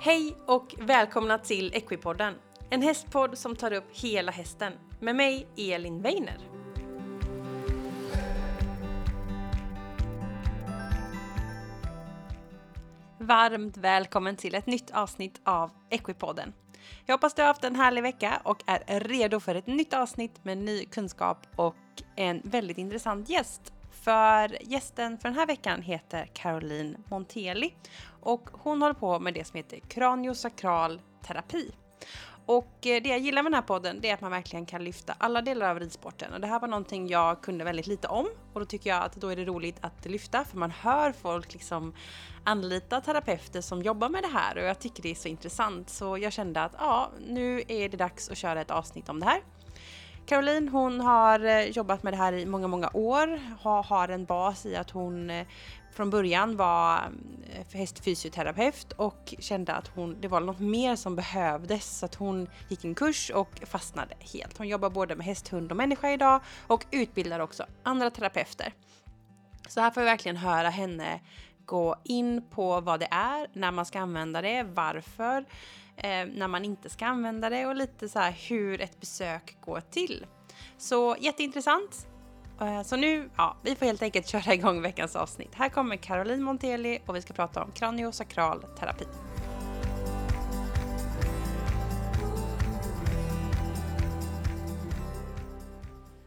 Hej och välkomna till Equipodden. En hästpodd som tar upp hela hästen. Med mig, Elin Weiner. Varmt välkommen till ett nytt avsnitt av Equipodden. Jag hoppas du har haft en härlig vecka och är redo för ett nytt avsnitt med ny kunskap och en väldigt intressant gäst. För gästen för den här veckan heter Caroline Monteli. Och hon håller på med det som heter kraniosakral terapi. Och eh, det jag gillar med den här podden det är att man verkligen kan lyfta alla delar av ridsporten. Och det här var någonting jag kunde väldigt lite om. Och då tycker jag att då är det roligt att lyfta för man hör folk liksom anlita terapeuter som jobbar med det här. Och jag tycker det är så intressant. Så jag kände att ja, nu är det dags att köra ett avsnitt om det här. Caroline hon har eh, jobbat med det här i många, många år, har, har en bas i att hon eh, från början var eh, hästfysioterapeut och kände att hon, det var något mer som behövdes så att hon gick en kurs och fastnade helt. Hon jobbar både med häst, hund och människa idag och utbildar också andra terapeuter. Så här får vi verkligen höra henne gå in på vad det är, när man ska använda det, varför, eh, när man inte ska använda det och lite så här hur ett besök går till. Så jätteintressant. Eh, så nu, ja, vi får helt enkelt köra igång veckans avsnitt. Här kommer Caroline Monteli och vi ska prata om kraniosakral terapi.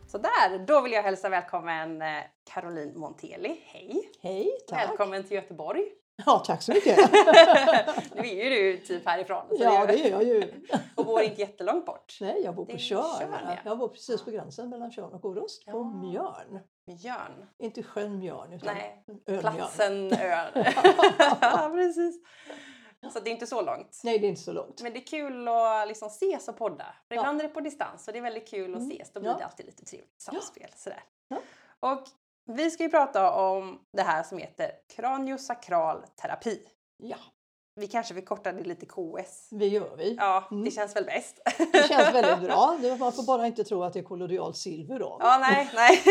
Så där, då vill jag hälsa välkommen eh, Caroline Monteli. Hej! Hej, tack! Välkommen till Göteborg. Ja, tack så mycket! nu är ju du typ härifrån. Så ja, det är jag ju. och bor inte jättelångt bort. Nej, jag bor på Tjörn. Ja. Jag bor precis på gränsen mellan Tjörn och Orust, Ja. på Mjörn. Mjörn. Inte sjön Mjörn, utan Nej, ön platsen ön. ja, precis. Så det är inte så långt. Nej, det är inte så långt. Men det är kul att liksom ses och podda. För Ja. ibland är det på distans och det är väldigt kul att Mm. ses. Då blir det alltid lite trevligt samspel. Sådär. Och vi ska ju prata om det här som heter kraniosakral terapi. Ja, Vi kanske vill korta det lite KS. det gör vi. Ja, det Mm. känns väl bäst. Det känns väldigt bra. Det- Man får bara inte tro att det är kollodialt silver då. Ja, nej, nej.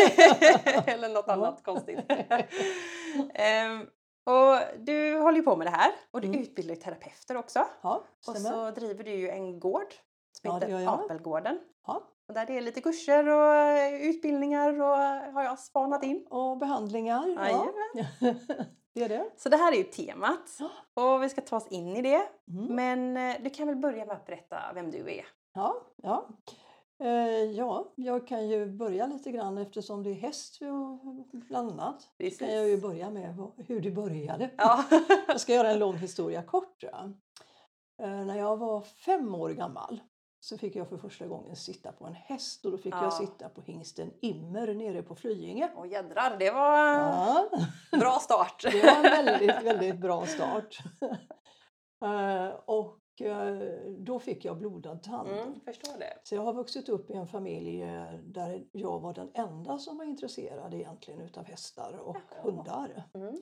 Eller något annat konstigt. Ehm, och du håller ju på med det här och du Mm. utbildar terapeuter också. Ja, Och så driver du ju en gård som Ja, det heter. Apelgården. Ja. Och där det är lite kurser och eh, utbildningar och eh, har jag spanat in. Och behandlingar. Ja. Det är det. Så det här är ju temat och vi ska ta oss in i det. Mm. Men eh, du kan väl börja med att berätta vem du är? Ja, ja. Ja, jag kan ju börja lite grann eftersom det är häst bland annat. Precis. kan jag ju börja med hur det började. Ja. Jag ska göra en lång historia kort. När jag var fem år gammal så fick jag för första gången sitta på en häst och då fick Ja. jag sitta på hingsten Immer nere på Flyinge. Och jädrar, det var Ja, bra start. det var en väldigt, väldigt bra start. Eh, och eh, då fick jag blodad tand. Mm, förstår det. Så jag har vuxit upp i en familj eh, där jag var den enda som var intresserad egentligen utav hästar och Jaha. hundar. Mm.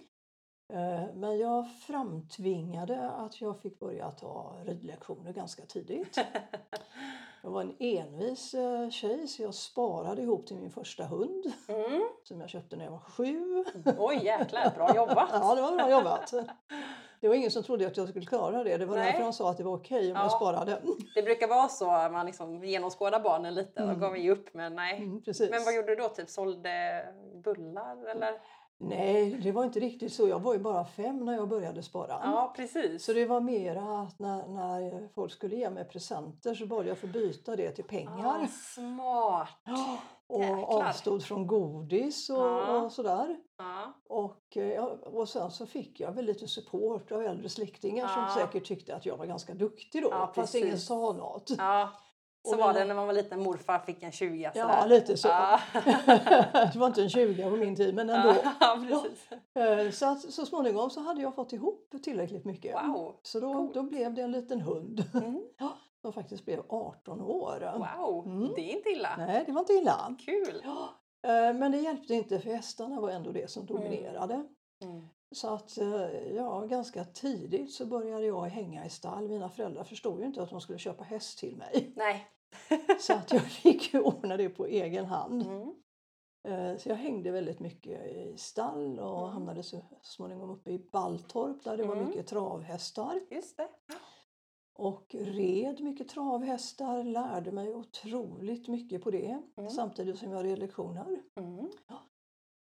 Eh, Men jag framtvingade att jag fick börja ta ridlektioner ganska tidigt. Jag var en envis eh, tjej så jag sparade ihop till min första hund Mm. som jag köpte när jag var sju. Oj jäklar, bra jobbat! Ja, det var bra jobbat. Det var ingen som trodde att jag skulle klara det. Det var Nej. därför de sa att det var okej om jag Ja. sparade. Det brukar vara så, man liksom genomskådar barnen lite och Mm. gav vi upp men nej. Mm. Men vad gjorde du då? Typ sålde bullar eller? Nej, det var inte riktigt så. Jag var ju bara fem när jag började spara. Ja precis. Så det var mera att när, när folk skulle ge mig presenter så bad jag få byta det till pengar. Ah, smart! Ja, och jäklar. avstod från godis och, Ja. och sådär. Ja. Och, eh, och sen så fick jag väl lite support av äldre släktingar som säkert tyckte att jag var ganska duktig då. Fast ingen sa något. Ja. Så var det när man var liten, morfar fick en 20 Ja, sådär. lite så. Ja. det var inte en 20 på min tid men ändå. Ja. Eh, Så, att, så småningom så hade jag fått ihop tillräckligt mycket. Wow. Så då, då blev det en liten hund Mm. ja, som faktiskt blev 18 år. Wow, Mm. det är inte illa. Nej, det var inte illa. Kul! Ja, eh, men det hjälpte inte för hästarna var ändå det som dominerade. Mm. Så att eh, ja, ganska tidigt så började jag hänga i stall. Mina föräldrar förstod ju inte att de skulle köpa häst till mig. Nej. Så att jag fick ju ordna det på egen hand. Mm. Eh, Så jag hängde väldigt mycket i stall och Mm. hamnade så småningom uppe i Balltorp där det var Mm. mycket travhästar. Just det. Och red mycket travhästar, lärde mig otroligt mycket på det Mm. samtidigt som jag red lektioner. Mm.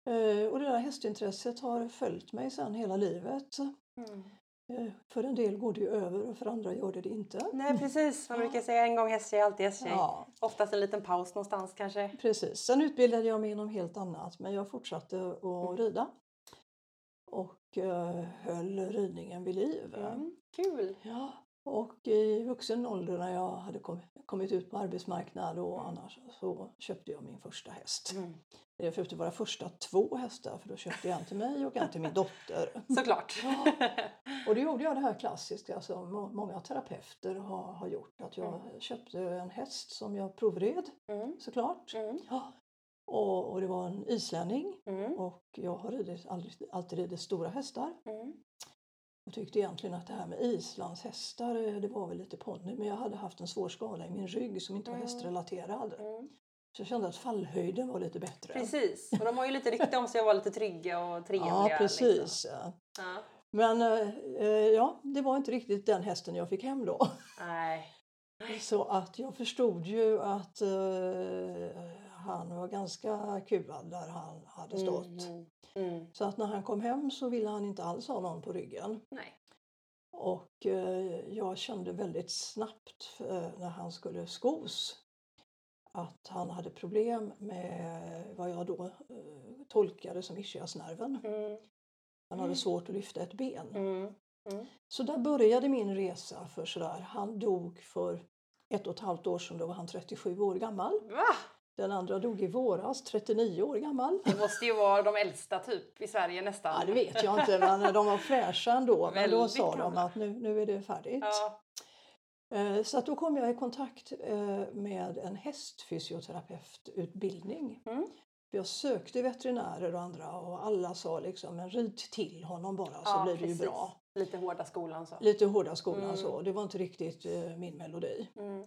Eh, Och det där hästintresset har följt mig sedan hela livet. Mm. Eh, För en del går det över och för andra gör det det inte. Nej precis, man brukar säga en gång hästtjej, alltid hästtjej. Ja, Oftast en liten paus någonstans kanske. precis. Sen utbildade jag mig inom helt annat men jag fortsatte Mm. att rida. Och eh, höll ridningen vid liv. Mm. Kul! Ja, och i vuxen ålder när jag hade kom, kommit ut på arbetsmarknad och annars så köpte jag min första häst. Mm. Jag köpte våra första två hästar för då köpte jag en till mig och en till min dotter. Såklart. Ja. Och då gjorde jag det här klassiska som må- många terapeuter har, har gjort. Att jag köpte en häst som jag provred Mm. såklart. Mm. Ja. Och, och det var en islänning Mm. och jag har ridit, aldrig, alltid ridit stora hästar. Mm. Jag tyckte egentligen att det här med islands hästar, eh, det var väl lite ponny. Men jag hade haft en svår skada i min rygg som inte var Mm. hästrelaterad. Mm. Så jag kände att fallhöjden var lite bättre. Precis, och de har ju lite rykte om sig att vara lite trygga och trevliga. Ja, precis. Liksom. Ja. Men eh, eh, ja, det var inte riktigt den hästen jag fick hem då. Nej. Så att jag förstod ju att eh, han var ganska kuvad där han hade stått. Mm. Mm. Så att när han kom hem så ville han inte alls ha någon på ryggen. Nej. Och eh, jag kände väldigt snabbt eh, när han skulle skos att han hade problem med vad jag då eh, tolkade som ischiasnerven. Mm. Han hade svårt att lyfta ett ben. Mm. Så där började min resa för sådär. Han dog för ett och ett halvt år sedan, då var han 37 år gammal. Va? Den andra dog i våras, 39 år gammal. Det måste ju vara de äldsta typ i Sverige nästan. Ja, det vet jag inte, men de var fräscha ändå. Men då sa de att nu, nu är det färdigt. Ja. Eh, Så att då kom jag i kontakt eh, med en hästfysioterapeututbildning. Mm. Jag sökte veterinärer och andra och alla sa liksom, men rid till honom bara så Ja, blir det ju precis. bra. Lite hårda skolan så. Lite hårda skolan Mm. så, det var inte riktigt eh, min melodi. Mm.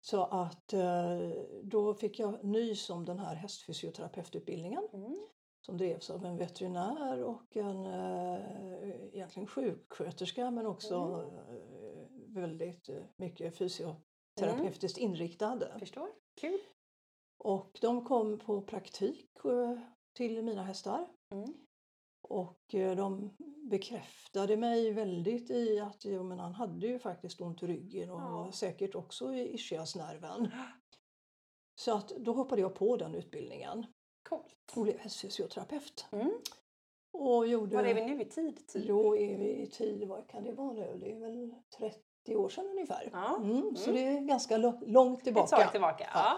Så att eh, då fick jag nys om den här hästfysioterapeututbildningen Mm. som drevs av en veterinär och en eh, egentligen sjuksköterska men också Mm. eh, väldigt mycket fysioterapeutiskt inriktad. Förstår. Kul. Och de kom på praktik till mina hästar Mm. Och eh, de bekräftade mig väldigt i att jo, men han hade ju faktiskt ont i ryggen och Ja. säkert också i ischiasnerven. Så att då hoppade jag på den utbildningen Coolt. och blev hästfysioterapeut. Mm. Och gjorde... Var är vi nu i tid? Typ? Då är vi i tid, vad kan det vara nu? Det är väl 30 år sedan ungefär. Ja. Mm, så Mm. det är ganska långt Ett tillbaka. tag tillbaka. Ja.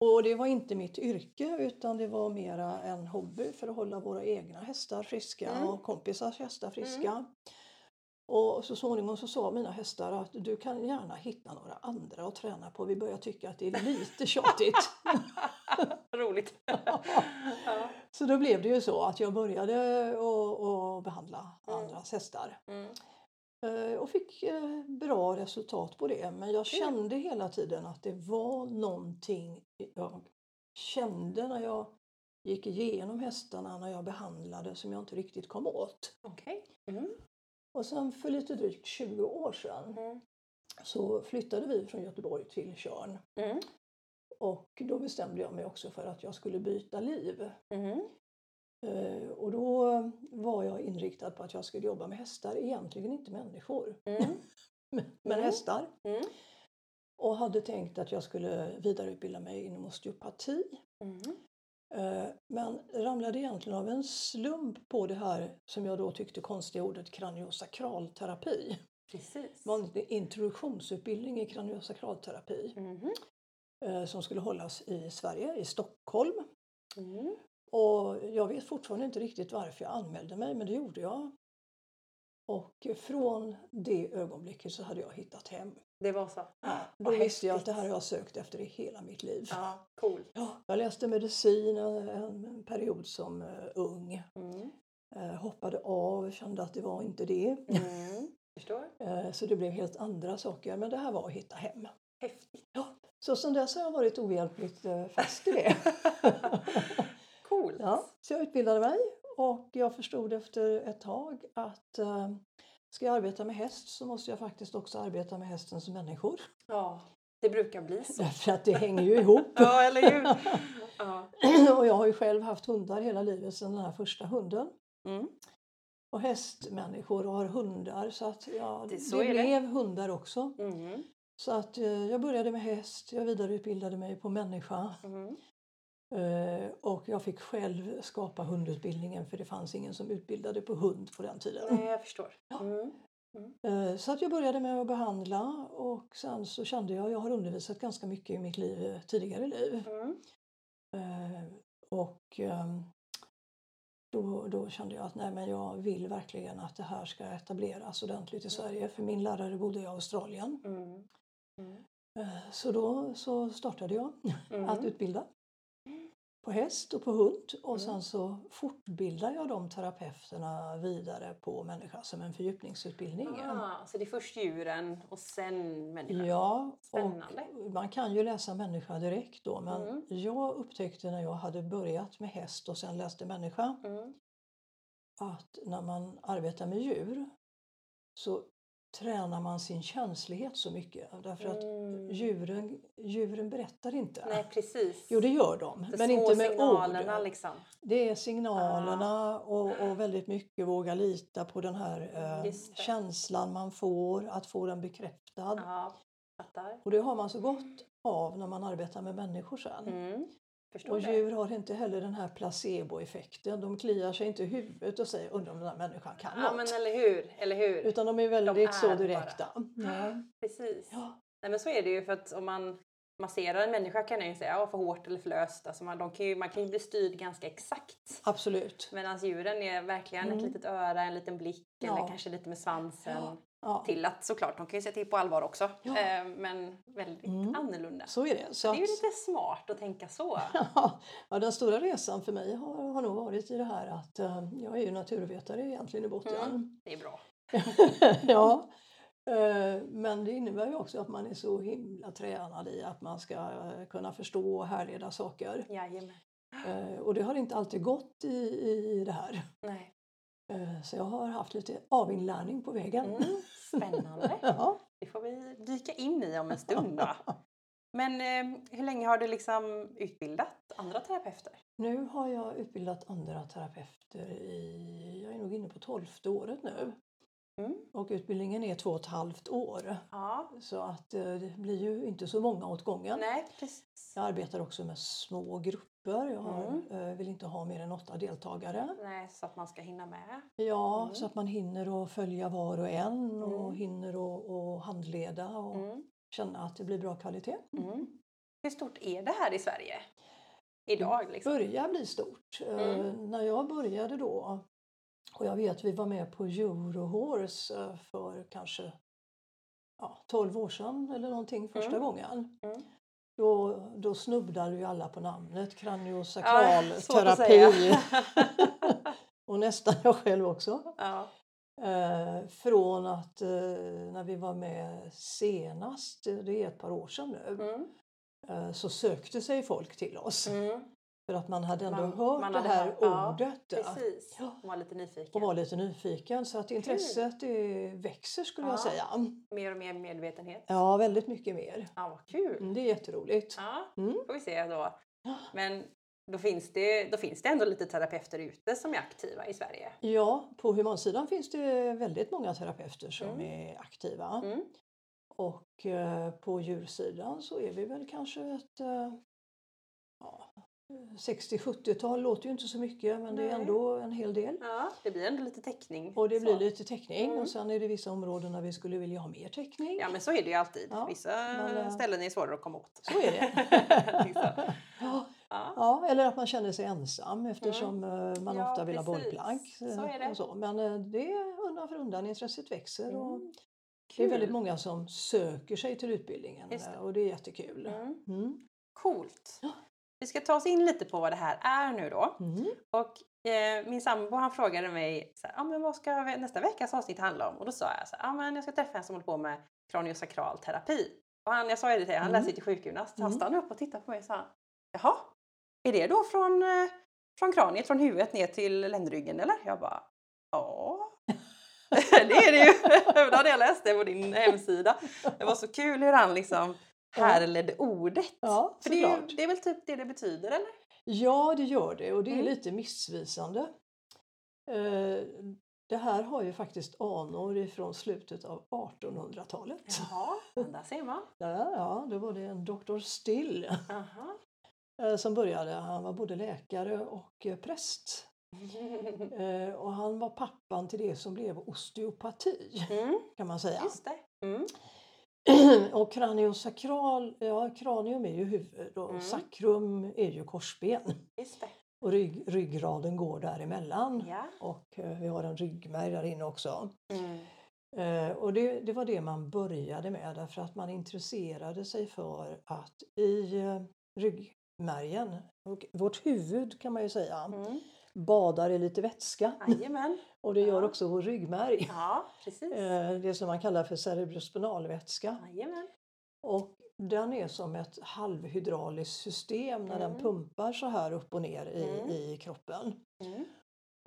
Och det var inte mitt yrke utan det var mera en hobby för att hålla våra egna hästar friska Mm. och kompisars hästar friska. Och så småningom så sa mina hästar att du kan gärna hitta några andra att träna på. Vi börjar tycka att det är lite tjatigt. Roligt. ja. så då blev det ju så att jag började att behandla Mm. andras hästar. Mm. Eh, Och fick eh, bra resultat på det. Men jag kände hela tiden att det var någonting jag kände när jag gick igenom hästarna, när jag behandlade, som jag inte riktigt kom åt. Okej. Mm. Och sen för lite drygt 20 år sedan Mm. så flyttade vi från Göteborg till Tjörn. Mm. Och då bestämde jag mig också för att jag skulle byta liv. Mm. Eh, Och då var jag inriktad på att jag skulle jobba med hästar, egentligen inte människor, Mm. men Mm. hästar. Mm. och hade tänkt att jag skulle vidareutbilda mig inom osteopati. Mm. Eh, Men ramlade egentligen av en slump på det här som jag då tyckte konstiga ordet kraniosakralterapi. Precis. Det var en introduktionsutbildning i kraniosakralterapi Mhm. eh, som skulle hållas i Sverige, i Stockholm. Mm. Och jag vet fortfarande inte riktigt varför jag anmälde mig, men det gjorde jag. Och från det ögonblicket så hade jag hittat hem. Det var så? Ja, då visste jag att det här har jag sökt efter i hela mitt liv. Ja, cool. Ja, jag läste medicin en, period som eh, ung. Mm. Eh, hoppade av, kände att det var inte det. Mm. Förstår. Eh, så det blev helt andra saker. Men det här var att hitta hem. Häftigt. Ja, så sen dess har jag varit ohjälpligt fast i det. Ja, så jag utbildade mig och jag förstod efter ett tag att eh, ska jag arbeta med häst så måste jag faktiskt också arbeta med hästens människor. Ja, det brukar bli så. Därför att det hänger ju ihop. Ja, eller hur? Ja. och jag har ju själv haft hundar hela livet sedan den här första hunden. Mm. Och hästmänniskor har hundar så att ja, Det- det, så det. blev hundar också. Mm. Så att eh, jag började med häst, jag vidareutbildade mig på människa Mm. Eh, och jag fick själv skapa hundutbildningen för det fanns ingen som utbildade på hund på den tiden. Nej, jag förstår. Mm. Eh, Så att jag började med att behandla och sen så kände jag, jag har undervisat ganska mycket i mitt liv, eh, tidigare liv. Mm. Och ehm, då, då kände jag att nej, men jag vill verkligen att det här ska etableras ordentligt i Sverige för min lärare bodde i Australien. Mm. Mm. Så då så startade jag Mm. att utbilda på häst och på hund och Mm. sen så fortbildar jag de terapeuterna vidare på människa som en fördjupningsutbildning. Ah, så det är först djuren och sen människan? Ja, Spännande. och man kan ju läsa människa direkt då men Mm. jag upptäckte när jag hade börjat med häst och sen läste människa Mm. att när man arbetar med djur så tränar man sin känslighet så mycket därför att Mm. djuren, djuren berättar inte. Nej, precis. Jo, det gör de, De men inte med signalerna ord. liksom. Det är signalerna och, och väldigt mycket våga lita på den här eh, det. känslan man får, att få den bekräftad. Fattar. Och det har man så gott av när man arbetar med människor sen. Mm. Förstår Och det. djur har inte heller den här placeboeffekten. De kliar sig inte i huvudet och säger undrar om den här människan kan Ja, något. men eller hur, eller hur. Utan de är väldigt är så direkta. Ja. Precis. Ja. Nej, men så är det ju för att om man masserar en människa kan jag ju säga ja, för hårt eller för löst. Alltså man, de kan ju, man kan ju bli styrd ganska exakt. Absolut. Medan djuren är verkligen ett Mm. litet öra, en liten blick Ja. eller kanske lite med svansen. Ja. Ja. Till att såklart, de kan ju säga till på allvar också. Ja. Eh, men väldigt Mm. annorlunda. Så är det. Så Det är ju lite smart att tänka så. ja, den stora resan för mig har, har nog varit i det här att eh, jag är ju naturvetare egentligen i botten. Mm. Det är bra. ja. Eh, Men det innebär ju också att man är så himla tränad i att man ska eh, kunna förstå och härleda saker. Jajamän. Eh, Och det har inte alltid gått i, i det här. Nej. Eh, Så jag har haft lite avinlärning på vägen. Mm. Spännande. Ja. Det får vi dyka in i om en stund då. Men eh, hur länge har du liksom utbildat andra terapeuter? Nu har jag utbildat andra terapeuter i, jag är nog inne på tolfte året nu. Mm. Och utbildningen är två och ett halvt år. Ja. Så att eh, det blir ju inte så många åt gången. Nej, precis. Jag arbetar också med små grupper. Jag har, Mm. eh, vill inte ha mer än åtta deltagare. Nej, så att man ska hinna med. Ja, Mm. så att man hinner att följa var och en och Mm. hinner att handleda och Mm. känna att det blir bra kvalitet. Hur stort är det här i Sverige? Idag liksom? börjar bli stort. Eh, när jag började då, och jag vet vi var med på Eurohorse eh, för kanske ja, 12 år sedan eller någonting första Mm. gången. Mm. Då, då snubblade ju alla på namnet Ja, kraniosakral svårt att terapi. säga. och nästan jag själv också. ja. Eh, från att eh, när vi var med senast, det är ett par år sedan nu, Mm. eh, så sökte sig folk till oss. Mm. För att man hade ändå Man- hört man det här hört- ordet. ja. Precis. Ja. Man var lite nyfiken. Och var lite nyfiken. Så att intresset det växer skulle jag Ja. säga. Mer och mer medvetenhet. Ja, väldigt mycket mer. Ja, vad kul. Mm, Det är jätteroligt. Ja, Mm. får vi se då. Men då finns, det, då finns det ändå lite terapeuter ute som är aktiva i Sverige. Ja, på humansidan finns det väldigt många terapeuter som Mm. är aktiva. Mm. Och eh, på djursidan så är vi väl kanske ett eh, ja, 60-70-tal låter ju inte så mycket men det är Nej. ändå en hel del. Ja, det blir ändå lite täckning. Och det så. blir lite täckning Mm. och sen är det vissa områden där vi skulle vilja ha mer täckning. Ja, men så är det ju alltid. Ja, Vissa men, eh, ställen är svårare att komma åt. Så är det. Ja, Ja. ja, eller att man känner sig ensam eftersom eh, man Mm. Ja, ofta vill ha precis. bollplank. eh, Så är det. Och så. Men eh, det är undan för undan, intresset växer. Och Mm. det är väldigt många som söker sig till utbildningen det. eh, och det är jättekul. Mm. Mm. Coolt. Vi ska ta oss in lite på vad det här är nu då. Mm. Och eh, min sambo han frågade mig så här, ah, men vad ska nästa veckas avsnitt handla om? Och då sa jag så här, ah, men jag ska träffa en som håller på med kraniosakral terapi. Och han, jag sa ju det till han Mm. läser till sjukgymnast. Han Mm. stannade upp och tittade på mig och sa, jaha, är det då från, eh, från kraniet, från huvudet ner till ländryggen eller? Jag bara ja. det är det ju. det hade jag läst det på din hemsida. Det var så kul hur han liksom härledde ordet. Ja, För det är, det är väl typ det det betyder eller? Ja, det gör det och det är Mm. lite missvisande. Eh, Det här har ju faktiskt anor ifrån slutet av 1800-talet. Jaha, där ser man. Ja, ja, då var det en doktor Still Aha. eh, som började. Han var både läkare och eh, präst. Och han var pappan till det som blev osteopati Mm, kan man säga. just det. Mm. Och kraniosakral, ja kranium är ju huvud och Mm. sakrum är ju korsben. Och rygg, ryggraden går däremellan. Ja. Och eh, vi har en ryggmärg där inne också. Mm. Eh, Och det, det var det man började med därför att man intresserade sig för att i eh, ryggmärgen, och vårt huvud kan man ju säga, Mm. Badar i lite vätska. Jajamän. Och det gör Ja. också vår ryggmärg. Ja, precis. Eh, Det som man kallar för cerebrospinalvätska. Jajamän. Och den är som ett halvhydrauliskt system när den Mm. pumpar så här upp och ner i, Mm. i kroppen. Mm.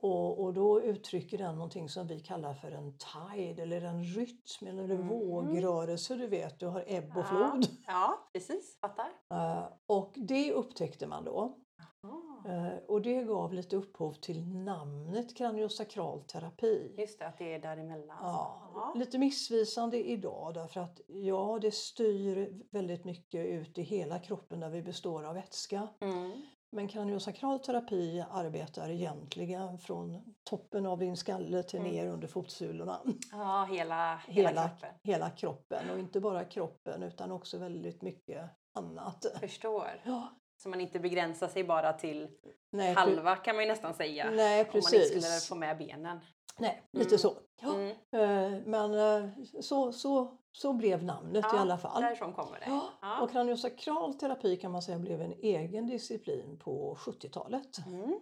Och, och då uttrycker den någonting som vi kallar för en tide eller en rytm eller en Mm. vågrörelse. Du vet, du har ebb och Ja. flod. Ja, precis. Fattar. Eh, och det upptäckte man då. Ah. Eh, och det gav lite upphov till namnet kraniosakral terapi. Just det, att det är däremellan. Ja, Ja. lite missvisande idag därför att ja, det styr väldigt mycket ut i hela kroppen där vi består av vätska. Mm. Men kraniosakral terapi arbetar egentligen från toppen av din skalle till Mm. ner under fotsulorna. ja, hela, hela, Hela, kroppen. hela kroppen och inte bara kroppen utan också väldigt mycket annat. Förstår. Ja, Så man inte begränsar sig bara till nej, halva kan man ju nästan säga. nej Om man inte precis. skulle få med benen. Nej, lite Mm. så. Ja. Mm. Eh, Men eh, så, så, så blev namnet i alla fall. Därifrån kommer det. Ja, Ja. och kraniosakral terapi kan man säga blev en egen disciplin på 70-talet. Mm.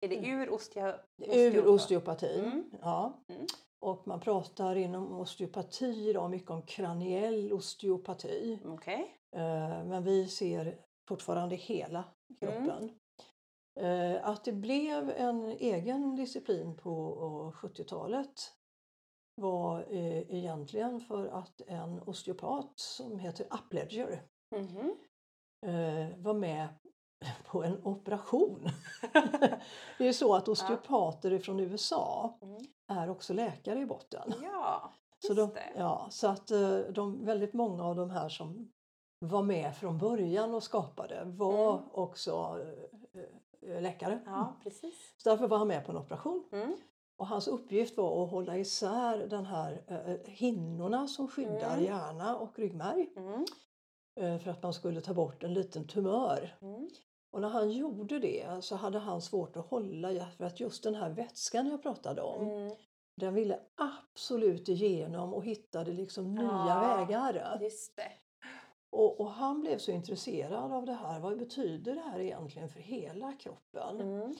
Är det ur ostea... Ur osteopati. Mm. Ja. Mm. Och man pratar inom osteopati idag mycket om kraniell osteopati. Okej. Eh, Men vi ser fortfarande hela Mm. kroppen. Eh, Att det blev en egen disciplin på eh, 70-talet var eh, egentligen för att en osteopat som heter Upledger Mhm. eh, var med på en operation. det är så att osteopater från USA Mm. är också läkare i botten. Ja, Så, de, ja, så att eh, de, väldigt många av de här som var med från början och skapade var Mm. också eh, eh, läkare. Ja, precis. Så därför var han med på en operation. Mm. Och hans uppgift var att hålla isär den här eh, hinnorna som skyddar Mm. hjärna och ryggmärg Mm. eh, för att man skulle ta bort en liten tumör. Mm. Och när han gjorde det så hade han svårt att hålla för att just den här vätskan jag pratade om Mm. den ville absolut igenom och hittade liksom nya Ja. vägar. Just det. Och, och han blev så intresserad av det här. Vad betyder det här egentligen för hela kroppen? Mm.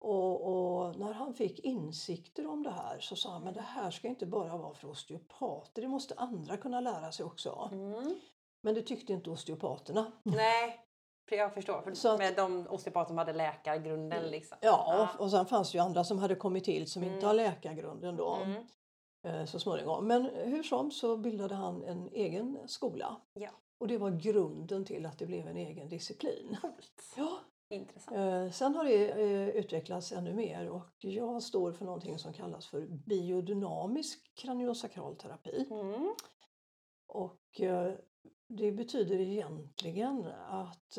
Och, och när han fick insikter om det här så sa han men det här ska inte bara vara för osteopater, det måste andra kunna lära sig också. Mm. Men det tyckte inte osteopaterna. Nej, jag förstår. För Så att- med de osteopater som hade läkargrunden liksom. Ja, och, och sen fanns det ju andra som hade kommit till som Mm. inte har läkargrunden då Mm. eh, så småningom. Men hur som så bildade han en egen skola. Ja. Och det var grunden till att det blev en egen disciplin. Coolt. Ja. Intressant. Eh, sen har det eh, utvecklats ännu mer och jag står för någonting som kallas för biodynamisk kraniosakral terapi. Mm. Och eh, det betyder egentligen att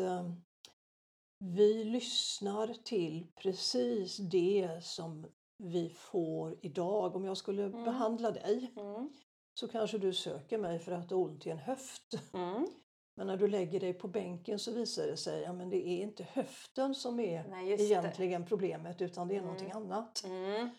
vi lyssnar till precis det som vi får idag. Om jag skulle Mm. behandla dig Mm. Så kanske du söker mig för att du har ont i en höft. Mm. Men när du lägger dig på bänken så visar det sig att det är inte höften som är Nej, just det. egentligen problemet utan det är Mm. någonting annat. Mm.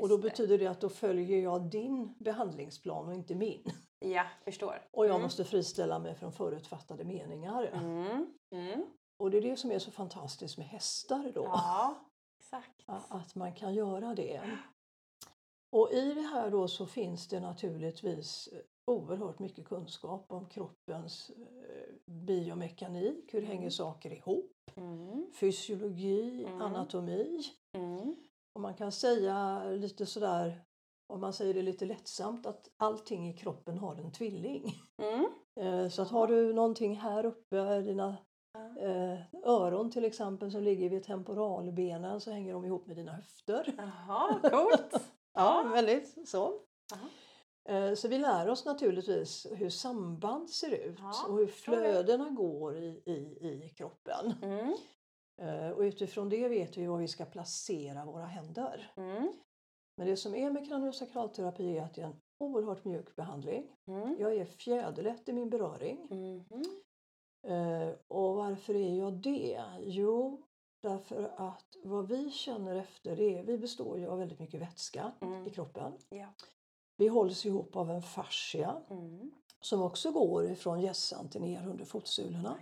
Och då betyder det att då följer jag din behandlingsplan och inte min. Ja, förstår. Och jag Mm. måste friställa mig från förutfattade meningar. Mm. Mm. Och det är det som är så fantastiskt med hästar då. Ja, exakt. Att man kan göra det. Och i det här då så finns det naturligtvis oerhört mycket kunskap om kroppens eh, biomekanik, hur hänger Mm. saker ihop, Mm. fysiologi, Mm. anatomi. Mm. Och man kan säga lite sådär, om man säger det lite lättsamt, att allting i kroppen har en tvilling. Mm. Eh, Så att har du någonting här uppe, dina eh, öron till exempel som ligger vid temporalbenen så hänger de ihop med dina höfter. Jaha, coolt! Ja, väldigt så. Jaha. Eh, Så vi lär oss naturligtvis hur samband ser ut Ja, och hur flödena går i, i, i kroppen. Mm. Eh, Och utifrån det vet vi var vi ska placera våra händer. Mm. Men det som är med kraniosakralterapi är att det är en oerhört mjuk behandling. Mm. Jag är fjäderlätt i min beröring. Mhm. Eh, Och varför är jag det? Jo, därför att vad vi känner efter är, vi består ju av väldigt mycket vätska Mm. i kroppen. Ja. Vi hålls ihop av en fascia Mm. som också går ifrån hjässan till ner under fotsulorna.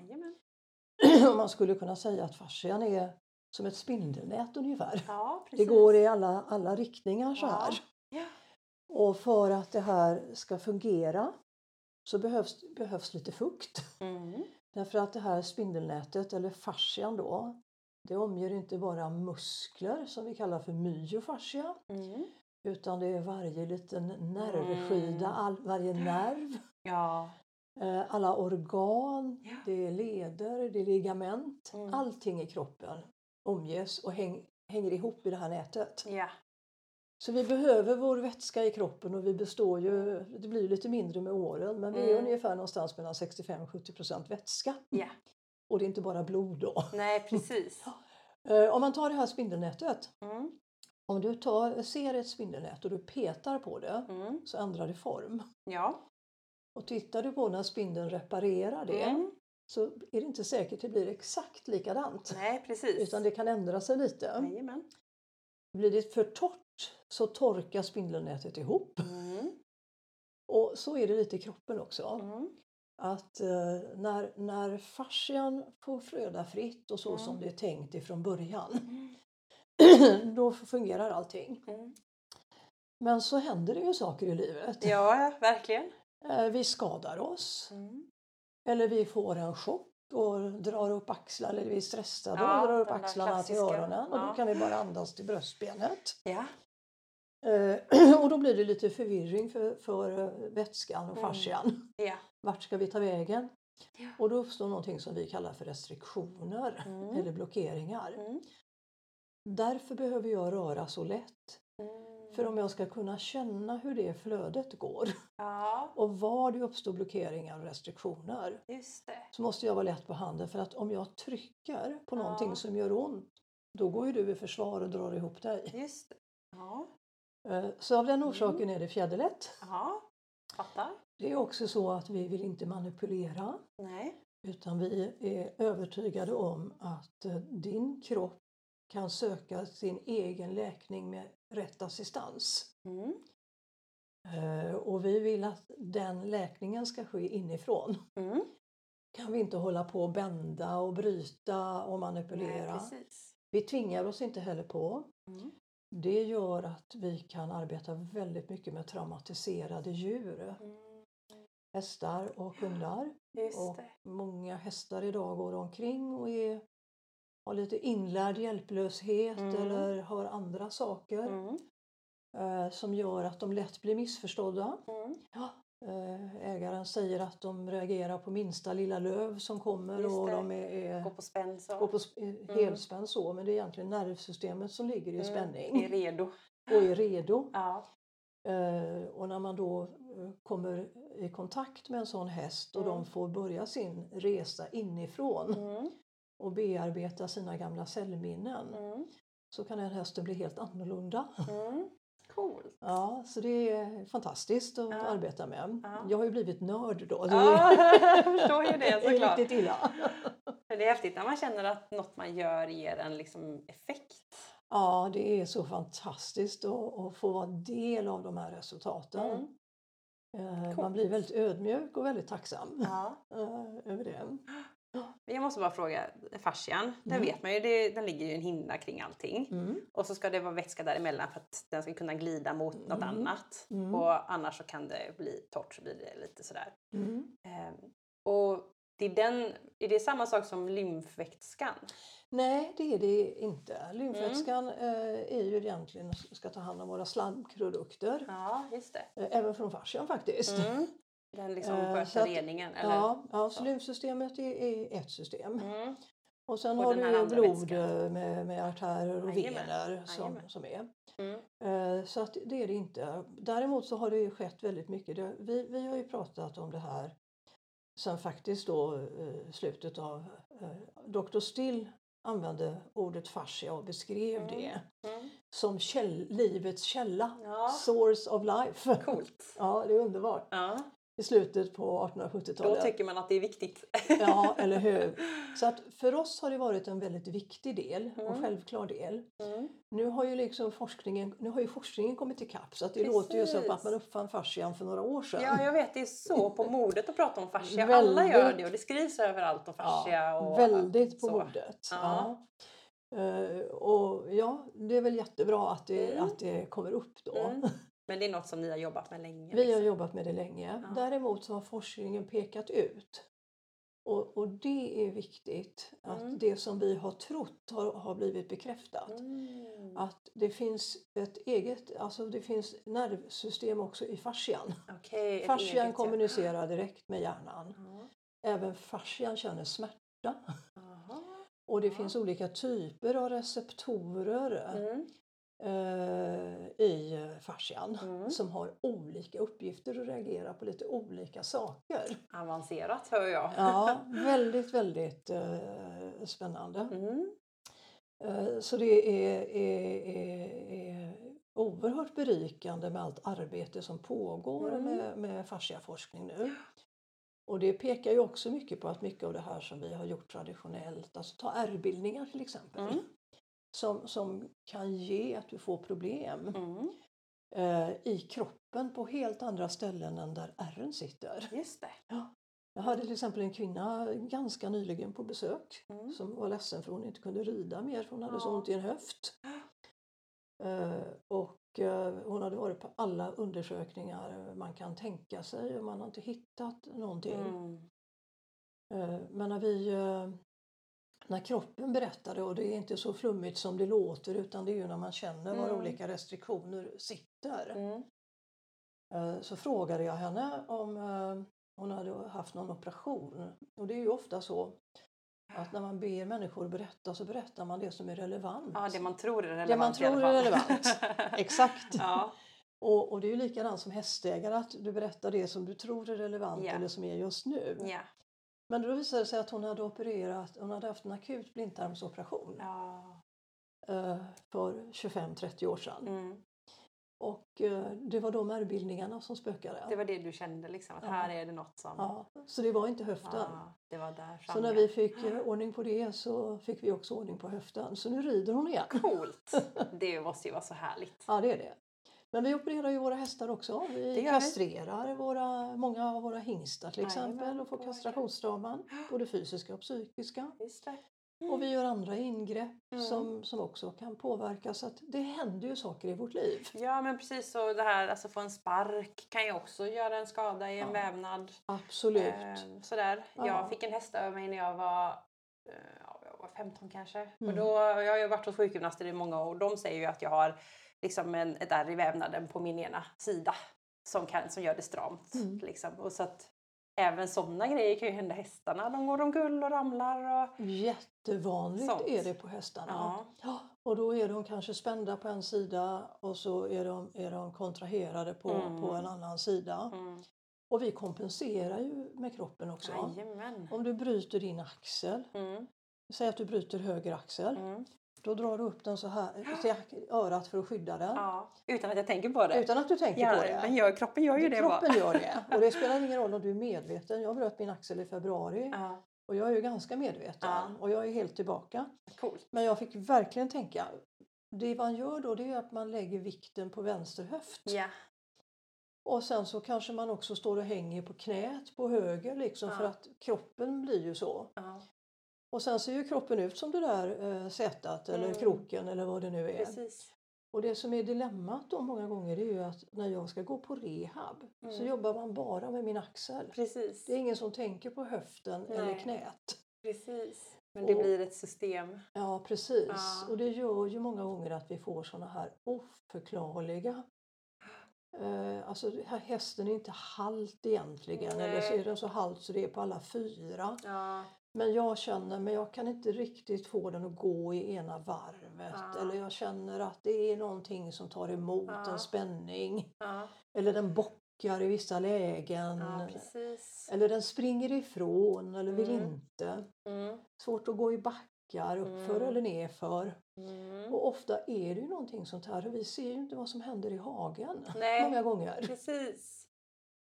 Man skulle kunna säga att fascian är som ett spindelnät ungefär. Ja, Det går i alla, alla riktningar så här. Ja. Och för att det här ska fungera så behövs, behövs lite fukt. Mm. Därför att det här spindelnätet, eller fascian då, det omger inte bara muskler som vi kallar för myofascia Mm. utan det är varje liten nervskida, Mm. all, varje nerv, Ja. eh, alla organ, Ja. det är leder, det är ligament. Mm. Allting i kroppen omges och häng, hänger ihop i det här nätet. Ja. Så vi behöver vår vätska i kroppen och vi består ju, det blir lite mindre med åren, men vi är Mm. ungefär någonstans mellan 65-70 procent vätska. Ja. Och det är inte bara blod då. Nej, precis. Eh, Om man tar det här spindelnätet, Mm. om du tar, ser ett spindelnät och du petar på det Mm. så ändrar det form. Ja. Och tittar du på när spindeln reparerar det Mm. så är det inte säkert det blir exakt likadant. Nej, precis. Utan det kan ändra sig lite. Jajamän. Blir det för torrt så torkar spindelnätet ihop. Mm. Och så är det lite i kroppen också. Mm. Att eh, när, när fascian får flöda fritt och så Mm. som det är tänkt ifrån början, Mm. då fungerar allting. Mm. Men så händer det ju saker i livet. Ja, verkligen. Eh, Vi skadar oss. Mm. Eller vi får en chock och drar upp axlar, eller vi är stressade Ja, och drar upp axlarna till öronen och då Ja. kan vi bara andas till bröstbenet. Ja. Eh, Och då blir det lite förvirring för, för eh, vätskan och Mm. fascian. Ja. Vart ska vi ta vägen? Ja. Och då uppstår någonting som vi kallar för restriktioner Mm. eller blockeringar. Mm. Därför behöver jag röra så lätt. Mm. För om jag ska kunna känna hur det flödet går Ja, och var det uppstår blockeringar och restriktioner så måste jag vara lätt på handen för att om jag trycker på någonting Ja. som gör ont då går ju du i försvar och drar ihop dig. Just det. Ja. Eh, Så av den Mm. orsaken är det fjäderlätt. Ja. Fattar. Det är också så att vi vill inte manipulera Nej. utan vi är övertygade om att eh, din kropp kan söka sin egen läkning med rätt assistans. Mm. Eh, Och vi vill att den läkningen ska ske inifrån. Mm. Kan vi inte hålla på och bända och bryta och Nej, manipulera. precis. Vi tvingar oss inte heller på. Mm. Det gör att vi kan arbeta väldigt mycket med traumatiserade djur. Mm. Hästar och hundar. Och många hästar idag går omkring och är, har lite inlärd hjälplöshet Mm. eller har andra saker Mm. eh, som gör att de lätt blir missförstådda. Mm. Eh, ägaren säger att de reagerar på minsta lilla löv som kommer och de är, är, Gå på spänn så. går på sp- helspänn så men det är egentligen nervsystemet som ligger i Mm. spänning Är redo. och är redo. Ja. Eh, och när man då eh, kommer i kontakt med en sån häst och Mm. de får börja sin resa inifrån Mm. och bearbeta sina gamla cellminnen Mm. så kan den hästen bli helt annorlunda. Mm. Coolt. Ja, så det är fantastiskt att Ja. arbeta med. Ja. Jag har ju blivit nörd då. Det Ja, jag förstår ju det det är såklart. illa. Det är häftigt när man känner att något man gör ger en liksom effekt. Ja, det är så fantastiskt att, få vara del av de här resultaten. Mm. Eh, Man Coolt. blir väldigt ödmjuk och väldigt tacksam Ja. eh, över det. Jag måste bara fråga, fascian, den Mm. vet man ju, det, den ligger ju i en hinna kring allting. Mm. Och så ska det vara vätska däremellan för att den ska kunna glida mot något Mm. annat. Mm. Och annars så kan det bli torrt så blir det lite sådär. Mm. Ehm, och det är, den, är det samma sak som lymfvätskan? Nej, det är det inte. Lymfvätskan eh, är ju egentligen ska ta hand om våra slamkrodukter. Ja, just det. Eh, även från fascian faktiskt. Mm. Den liksom Eh, sköter reningen? Eller? Ja, ja, lymfsystemet är, är ett system. Mm. Och sen Och har du blod eh, med, med artärer och Jajamän, vener som, jajamän. som är. Mm. Eh, Så att det är det inte. Däremot så har det ju skett väldigt mycket. Vi, vi har ju pratat om det här sen faktiskt då slutet av Dr. Still använde ordet fascia och beskrev Mm. det Mm. som käll, livets källa. Ja, Source of life. coolt. Ja, det är underbart. Ja, I slutet på då 1870-talet. tycker man att det är viktigt. Ja, eller hur? Så att för oss har det varit en väldigt viktig del och Mm. självklar del. Mm. Nu har ju liksom forskningen, nu har ju forskningen kommit ikapp så att det låter ju som att Precis. man uppfann fascian för några år sedan. Ja, jag vet. Det är så på modet att prata om fascia. Alla gör det och det skrivs överallt om Ja, fascia. och, väldigt på så. modet. Ja. Ja. Eh, och ja, det är väl jättebra att det, Mm. att det kommer upp då. Mm. Men det är något som ni har jobbat med länge? Vi har liksom. jobbat med det länge. Ja. Däremot så har forskningen pekat ut och, och det är viktigt att Mm. det som vi har trott har, har blivit bekräftat. Mm. Att det finns ett eget, alltså det finns nervsystem också i fascian. Ett Fascian eget, ja. kommunicerar direkt med hjärnan. Ja. Även fascian känner smärta. Och det Ja. finns olika typer av receptorer Mm. Eh, i fascian Mm. som har olika uppgifter och reagerar på lite olika saker. Avancerat hör jag. Ja, väldigt, väldigt eh, spännande. Mm. Eh, så det är, är, är, är oerhört berikande med allt arbete som pågår Mm. med, med fasciaforskning nu. Och det pekar ju också mycket på att mycket av det här som vi har gjort traditionellt, alltså ta ärrbildningar till exempel, Mm. Som, som kan ge att du får problem Mm. eh, i kroppen på helt andra ställen än där ärren sitter. Just det. Jag hade till exempel en kvinna ganska nyligen på besök Mm. som var ledsen för hon inte kunde rida mer för hon hade så Ja. ont i en höft. Eh, och eh, hon hade varit på alla undersökningar man kan tänka sig och man har inte hittat någonting. Mm. Eh, men när vi eh, när kroppen berättade och det är inte så flummigt som det låter utan det är ju när man känner var Mm. olika restriktioner sitter. Mm. Eh, Så frågade jag henne om eh, hon hade haft någon operation. Och det är ju ofta så att när man ber människor berätta så berättar man det som är relevant. Ja, det man tror är relevant Det man tror är relevant. Exakt. ja. Och, och det är ju likadant som hästägare att du berättar det som du tror är relevant Ja. eller som är just nu. Ja. Men då visade det sig att hon hade opererat, hon hade haft en akut blindtarmsoperation ja. eh, för 25-30 år sedan. Mm. Och eh, det var de ärrbildningarna som spökade. Det var det du kände liksom, att Ja. här är det något som... Ja, så det var inte höften. Ja, det var där Så när vi fick eh, ordning på det så fick vi också ordning på höften. Så nu rider hon igen. Coolt! Det måste ju vara så härligt. Ja, det är det. Men vi opererar ju våra hästar också. Vi kastrerar våra, många av våra hingstar till Jajamän, exempel och får påverkar. kastrationsstraman, både fysiska och psykiska. Det. Och vi gör andra ingrepp Mm. som, som också kan påverka. Så att det händer ju saker i vårt liv. Ja men precis så det här alltså få en spark kan ju också göra en skada i en Ja. vävnad. Absolut. Eh, sådär. Ja. Jag fick en häst över mig när jag var, eh, ja, jag var 15 kanske. Och Mm. då, jag har ju varit hos sjukgymnaster i många år och de säger ju att jag har liksom en, ett ärr i vävnaden på min ena sida som, kan, som gör det stramt. Mm. Liksom. Och så att även sådana grejer kan ju hända hästarna. De går omkull och ramlar. Och, Jättevanligt Sånt. är det på hästarna. ja. Och då är de kanske spända på en sida och så är de, är de kontraherade på, Mm. på en annan sida. Mm. Och vi kompenserar ju med kroppen också. Jajamän. Om du bryter din axel, Mm. säg att du bryter höger axel, Mm. Då drar du upp den så här till örat för att skydda den. Ja. Utan att jag tänker på det. Utan att du tänker ja, på det. Men gör, kroppen gör ju det Kroppen bara. gör det. Och det spelar ingen roll om du är medveten. Jag bröt min axel i februari Ja, och jag är ju ganska medveten Ja. och jag är helt tillbaka. coolt. Men jag fick verkligen tänka, det man gör då det är att man lägger vikten på vänster höft. Ja. Och sen så kanske man också står och hänger på knät på höger liksom Ja. för att kroppen blir ju så. Och sen ser ju kroppen ut som det där eh, sätet eller Mm. kroken eller vad det nu är. Precis. Och det som är dilemmat då många gånger är ju att när jag ska gå på rehab så Mm. jobbar man bara med min axel. Precis. Det är ingen som tänker på höften eller Nej. knät. Precis. Men det Och- blir ett system. Ja precis. Ja. Och det gör ju många gånger att vi får såna här oförklarliga Eh, alltså här hästen är inte halt egentligen eller så Nej. är den så halt så det är på alla fyra. Ja. Men jag känner, men jag kan inte riktigt få den att gå i ena varvet. Eller jag känner att det är någonting som tar emot en spänning. Eller den bockar i vissa lägen. Eller den springer ifrån eller vill Mm. inte. Mm. Svårt att gå i backar, uppför Mm. eller nerför. Mm. Och ofta är det ju någonting sånt här och vi ser ju inte vad som händer i hagen Nej. många gånger. Precis.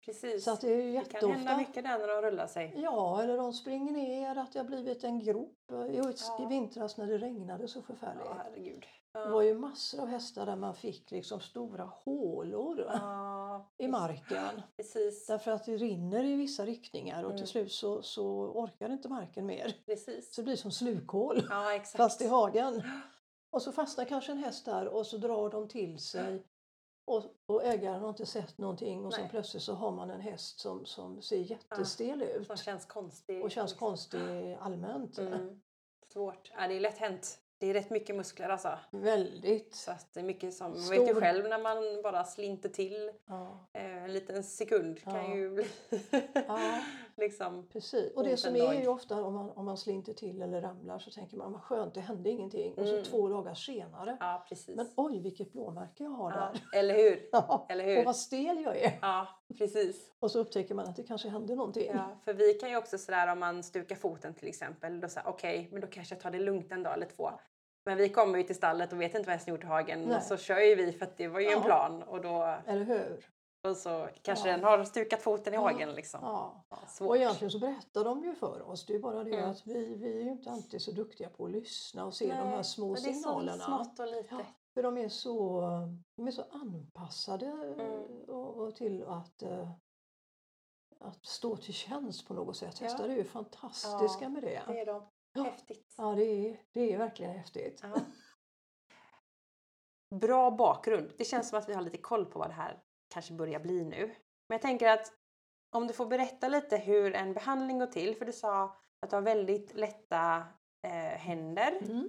Precis. Så att det är ju det kan hända mycket där när de rullar sig. Ja, eller de springer ner, att det har blivit en grop. I, i Ja. vintras när det regnade så förfärligt. Ja, herregud. Det Ja. var ju massor av hästar där man fick liksom stora hålor Ja, i marken. Precis. Därför att det rinner i vissa riktningar och Mm. till slut så, så orkar inte marken mer. Precis. Så det blir som slukhål Ja, exakt. fast i hagen. Och så fastnar kanske en häst där och så drar de till sig och, och ägaren har inte sett någonting och sen Nej. plötsligt så har man en häst som, som ser jättestel ut Som känns konstig. och känns liksom. konstig allmänt. Mm. Svårt. Ja, det är lätt hänt. Det är rätt mycket muskler alltså. Väldigt. Så att det är mycket som, man Stor- vet ju själv när man bara slinter till Ja, eh, en liten sekund kan Ja. ju bli Ja. liksom. precis. Och det som en är dag. ju ofta om man, om man slinter till eller ramlar så tänker man vad skönt det hände ingenting. Och Mm. så två dagar senare. Ja, precis. Men oj vilket blåmärke jag har ja, där. eller hur? Ja. Eller Och hur? vad stel jag är. Ja, precis. Och så upptäcker man att det kanske hände någonting. Ja, för vi kan ju också sådär om man stukar foten till exempel, då säger okej, men då kanske jag tar det lugnt en dag eller två. Men vi kommer ju till stallet och vet inte vad hästen gjort i hagen Nej. och så kör ju vi för att det var ju en Ja. plan och då Eller hur? Och så kanske Ja. den har stukat foten i Ja. hagen liksom. Ja. Ja, svårt. Och egentligen så berättar de ju för oss. Det är bara det Mm. att vi, vi är ju inte alltid så duktiga på att lyssna och se de Nej, här små det är så signalerna. smått och lite. Ja, för de är så, de är så anpassade Mm. och, och till att, eh, att stå till tjänst på något sätt. Ja. Hästar är ju fantastiska Ja, med det. Det är de. Ja. Häftigt. Ja, det är, det är verkligen häftigt. Ja. Bra bakgrund. Det känns som att vi har lite koll på vad det här kanske börjar bli nu. Men jag tänker att om du får berätta lite hur en behandling går till. För du sa att du har väldigt lätta eh, händer Mm.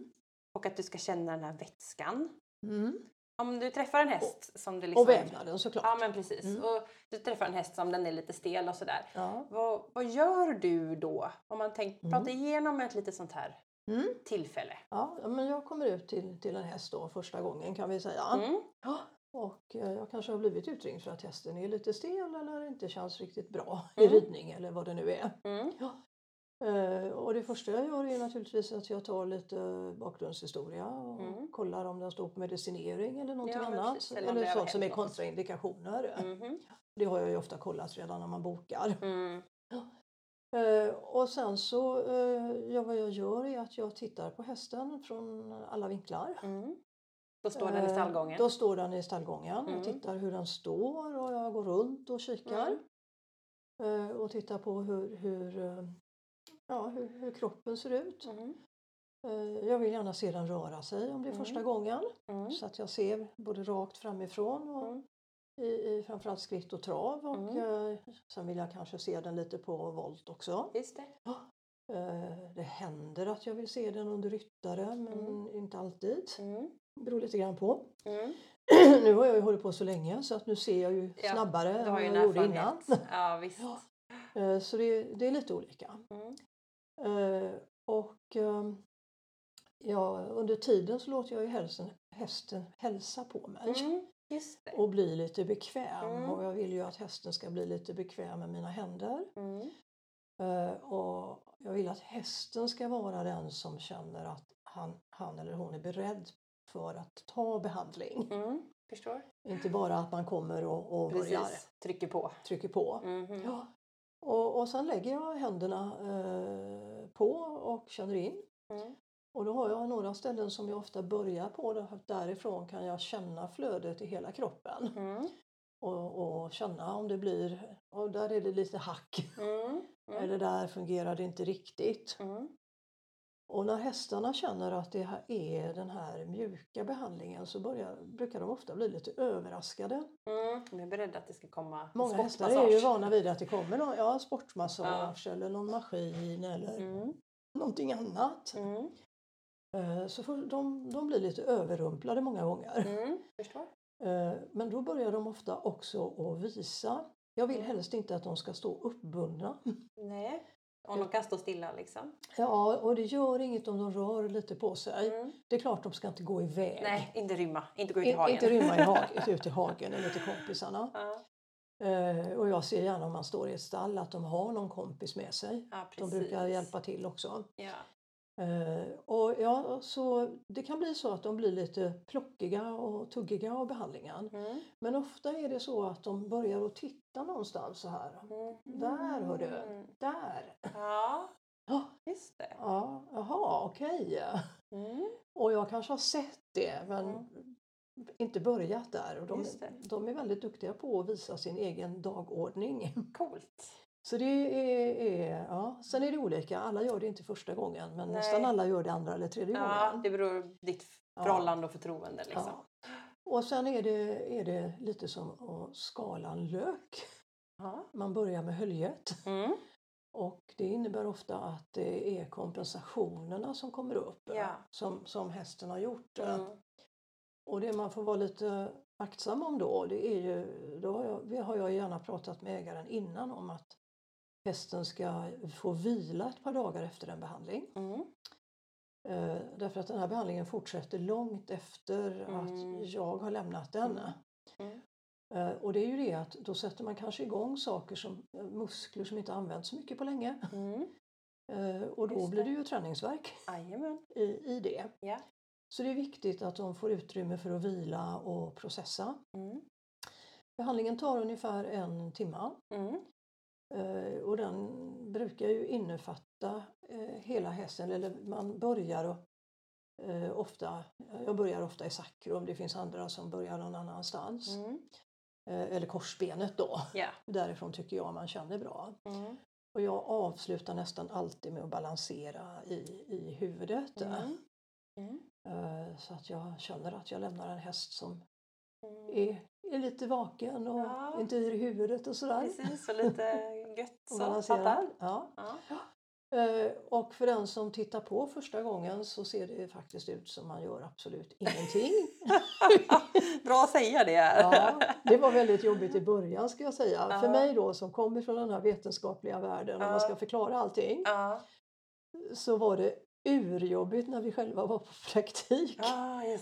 och att du ska känna den här vätskan. Mm. Om du träffar en häst som det liksom... Och vävnaden såklart. Ja men precis. Mm. Och du träffar en häst som den är lite stel och sådär. Ja. Vad, vad gör du då? Om man tänker, Mm. prata igenom ett litet sånt här Mm. tillfälle. Ja, men jag kommer ut till, till en häst då första gången kan vi säga. Mm. Ja, och eh, jag kanske har blivit utringd för att hästen är lite stel eller inte känns riktigt bra i Mm. ridning eller vad det nu är. Mm. Eh, och det första jag gör är naturligtvis att jag tar lite bakgrundshistoria och Mm. kollar om den står på medicinering eller någonting Ja, annat. precis, eller Eller sånt som är kontraindikationer. Mhm. Det har jag ju ofta kollat redan när man bokar. Mm. Eh, och sen så, ja, vad jag gör är att jag tittar på hästen från alla vinklar. Mm. Då står den i Eh, stallgången. Då står den i stallgången. Mm. Jag tittar hur den står och jag går runt och kikar. Mm. Eh, Och tittar på hur, hur, eh, ja, hur, hur kroppen ser ut. Mm. Jag vill gärna se den röra sig om det är Mm. första gången. Mm. Så att jag ser både rakt framifrån och Mm. i, i framförallt skritt och trav. Och Mm. sen vill jag kanske se den lite på volt också. Just det. Det händer att jag vill se den under ryttare men inte alltid. Det beror lite grann på. Mm. nu har jag ju hållit på så länge så att nu ser jag ju Ja, snabbare än vad jag gjorde innan. Ja, visst. Ja. Eh, Så det, det är lite olika. Mm. Eh, Och ehm, ja, under tiden så låter jag ju hästen, hästen hälsa på mig Mm. Och bli lite bekväm. Mm. Och jag vill ju att hästen ska bli lite bekväm med mina händer. Mm. Eh, Och jag vill att hästen ska vara den som känner att han, han eller hon är beredd för att ta behandling. Mm. Förstår. Inte bara att man kommer och, och börjar Precis. Trycker på. trycker på. Mhm. Ja. Och, och sen lägger jag händerna eh, på och känner in. Mm. Och då har jag några ställen som jag ofta börjar på. Därifrån kan jag känna flödet i hela kroppen. Mm. Och, och känna om det blir, och där är det lite hack. Mm. Mm. Eller där fungerar det inte riktigt. Mm. Och när hästarna känner att det här är den här mjuka behandlingen så börjar, brukar de ofta bli lite överraskade. Mm. De är beredda att det ska komma Många hästar är ju vana vid att det kommer någon, ja, sportmassage eller någon maskin eller Mm. någonting annat. Mm. Eh, Så de, de blir lite överrumplade många gånger. Mm. Förstår. Eh, Men då börjar de ofta också att visa. Jag vill Mm. helst inte att de ska stå uppbundna. Nej. Om de kan stå stilla liksom. Ja, och det gör inget om de rör lite på sig. Mm. Det är klart de ska inte gå iväg. Nej, inte rymma. Inte gå ut i hagen. inte rymma i hagen, ut i hagen eller till kompisarna. Ja, Eh, och jag ser gärna om man står i ett stall att de har någon kompis med sig. ja, De brukar hjälpa till också. Ja. Eh, och ja, så det kan bli så att de blir lite plockiga och tuggiga av behandlingen. Mm. Men ofta är det så att de börjar att titta någonstans så här. Mm. Där hör du. Där! Ja, Ja, just det. ja jaha, okej. Mm. Och jag kanske har sett det men Mm. inte börjat där. Och de, de är väldigt duktiga på att visa sin egen dagordning. Coolt. Så det är, är ja. Sen är det olika, alla gör det inte första gången men Nej. nästan alla gör det andra eller tredje Ja, gången. det beror på ditt Ja. förhållande och förtroende liksom. Ja. Och sen är det, är det lite som att skala en lök. Ja. Man börjar med höljet Mm. och det innebär ofta att det är kompensationerna som kommer upp Ja. som, som hästen har gjort. Mm. Och det man får vara lite aktsam om då, det är ju, då har jag, det har jag gärna pratat med ägaren innan om att hästen ska få vila ett par dagar efter en behandling. Mm. Eh, därför att den här behandlingen fortsätter långt efter Mm. att jag har lämnat den. Mm. Mm. Eh, och det är ju det att då sätter man kanske igång saker som eh, muskler som inte används så mycket på länge. Mm. Eh, och då Just blir det. ju träningsverk i, i det. Ja. Så det är viktigt att de får utrymme för att vila och processa. Mm. Behandlingen tar ungefär en timma Mm. Eh, och den brukar ju innefatta eh, hela hästen. Eller man börjar och, eh, ofta, jag börjar ofta i sakrum, det finns andra som börjar någon annanstans. Mm. Eller korsbenet då. Ja. Därifrån tycker jag man känner bra. Mm. Och jag avslutar nästan alltid med att balansera i, i huvudet. Mm. Mm. Så att jag känner att jag lämnar en häst som Mm. är, är lite vaken och Ja. inte yr i huvudet och sådär. Precis, och lite gött så. balanserad. Ja. Ja. Eh, Och för den som tittar på första gången så ser det faktiskt ut som man gör absolut ingenting. Bra att säga det. Ja, det var väldigt jobbigt i början ska jag säga. Ja. För mig då som kommer från den här vetenskapliga världen och Ja. man ska förklara allting Ja. så var det urjobbigt när vi själva var på praktik.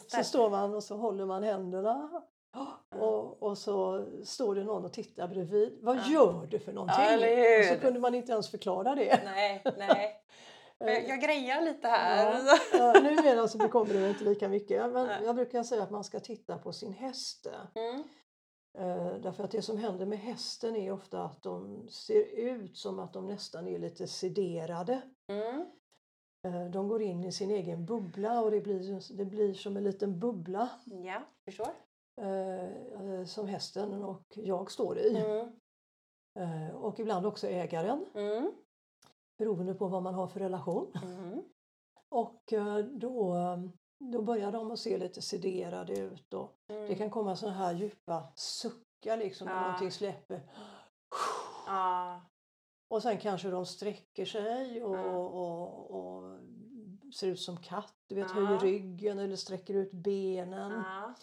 Så står man och så håller man händerna och, och så står det någon och tittar bredvid. Vad Ja. gör du för någonting? hur? och så kunde man inte ens förklara det. Nej, nej. Men jag, jag grejar lite här. Ja. Ja, numera så bekommer det inte lika mycket. Men jag brukar säga att man ska titta på sin häst. Mm. Eh, därför att det som händer med hästen är ofta att de ser ut som att de nästan är lite sederade. Mm. Eh, de går in i sin egen bubbla och det blir, det blir som en liten bubbla Ja, förstår. Eh, eh, som hästen och jag står i. Mm. Eh, och ibland också ägaren Mm. beroende på vad man har för relation. Mm. Och eh, då, då börjar de att se lite sederade ut och Mm. det kan komma såna här djupa suckar liksom när Ja. någonting släpper. Ja. Och sen kanske de sträcker sig och, Ja. och, och ser ut som katt, du vet, Ja. höjer ryggen eller sträcker ut benen Ja.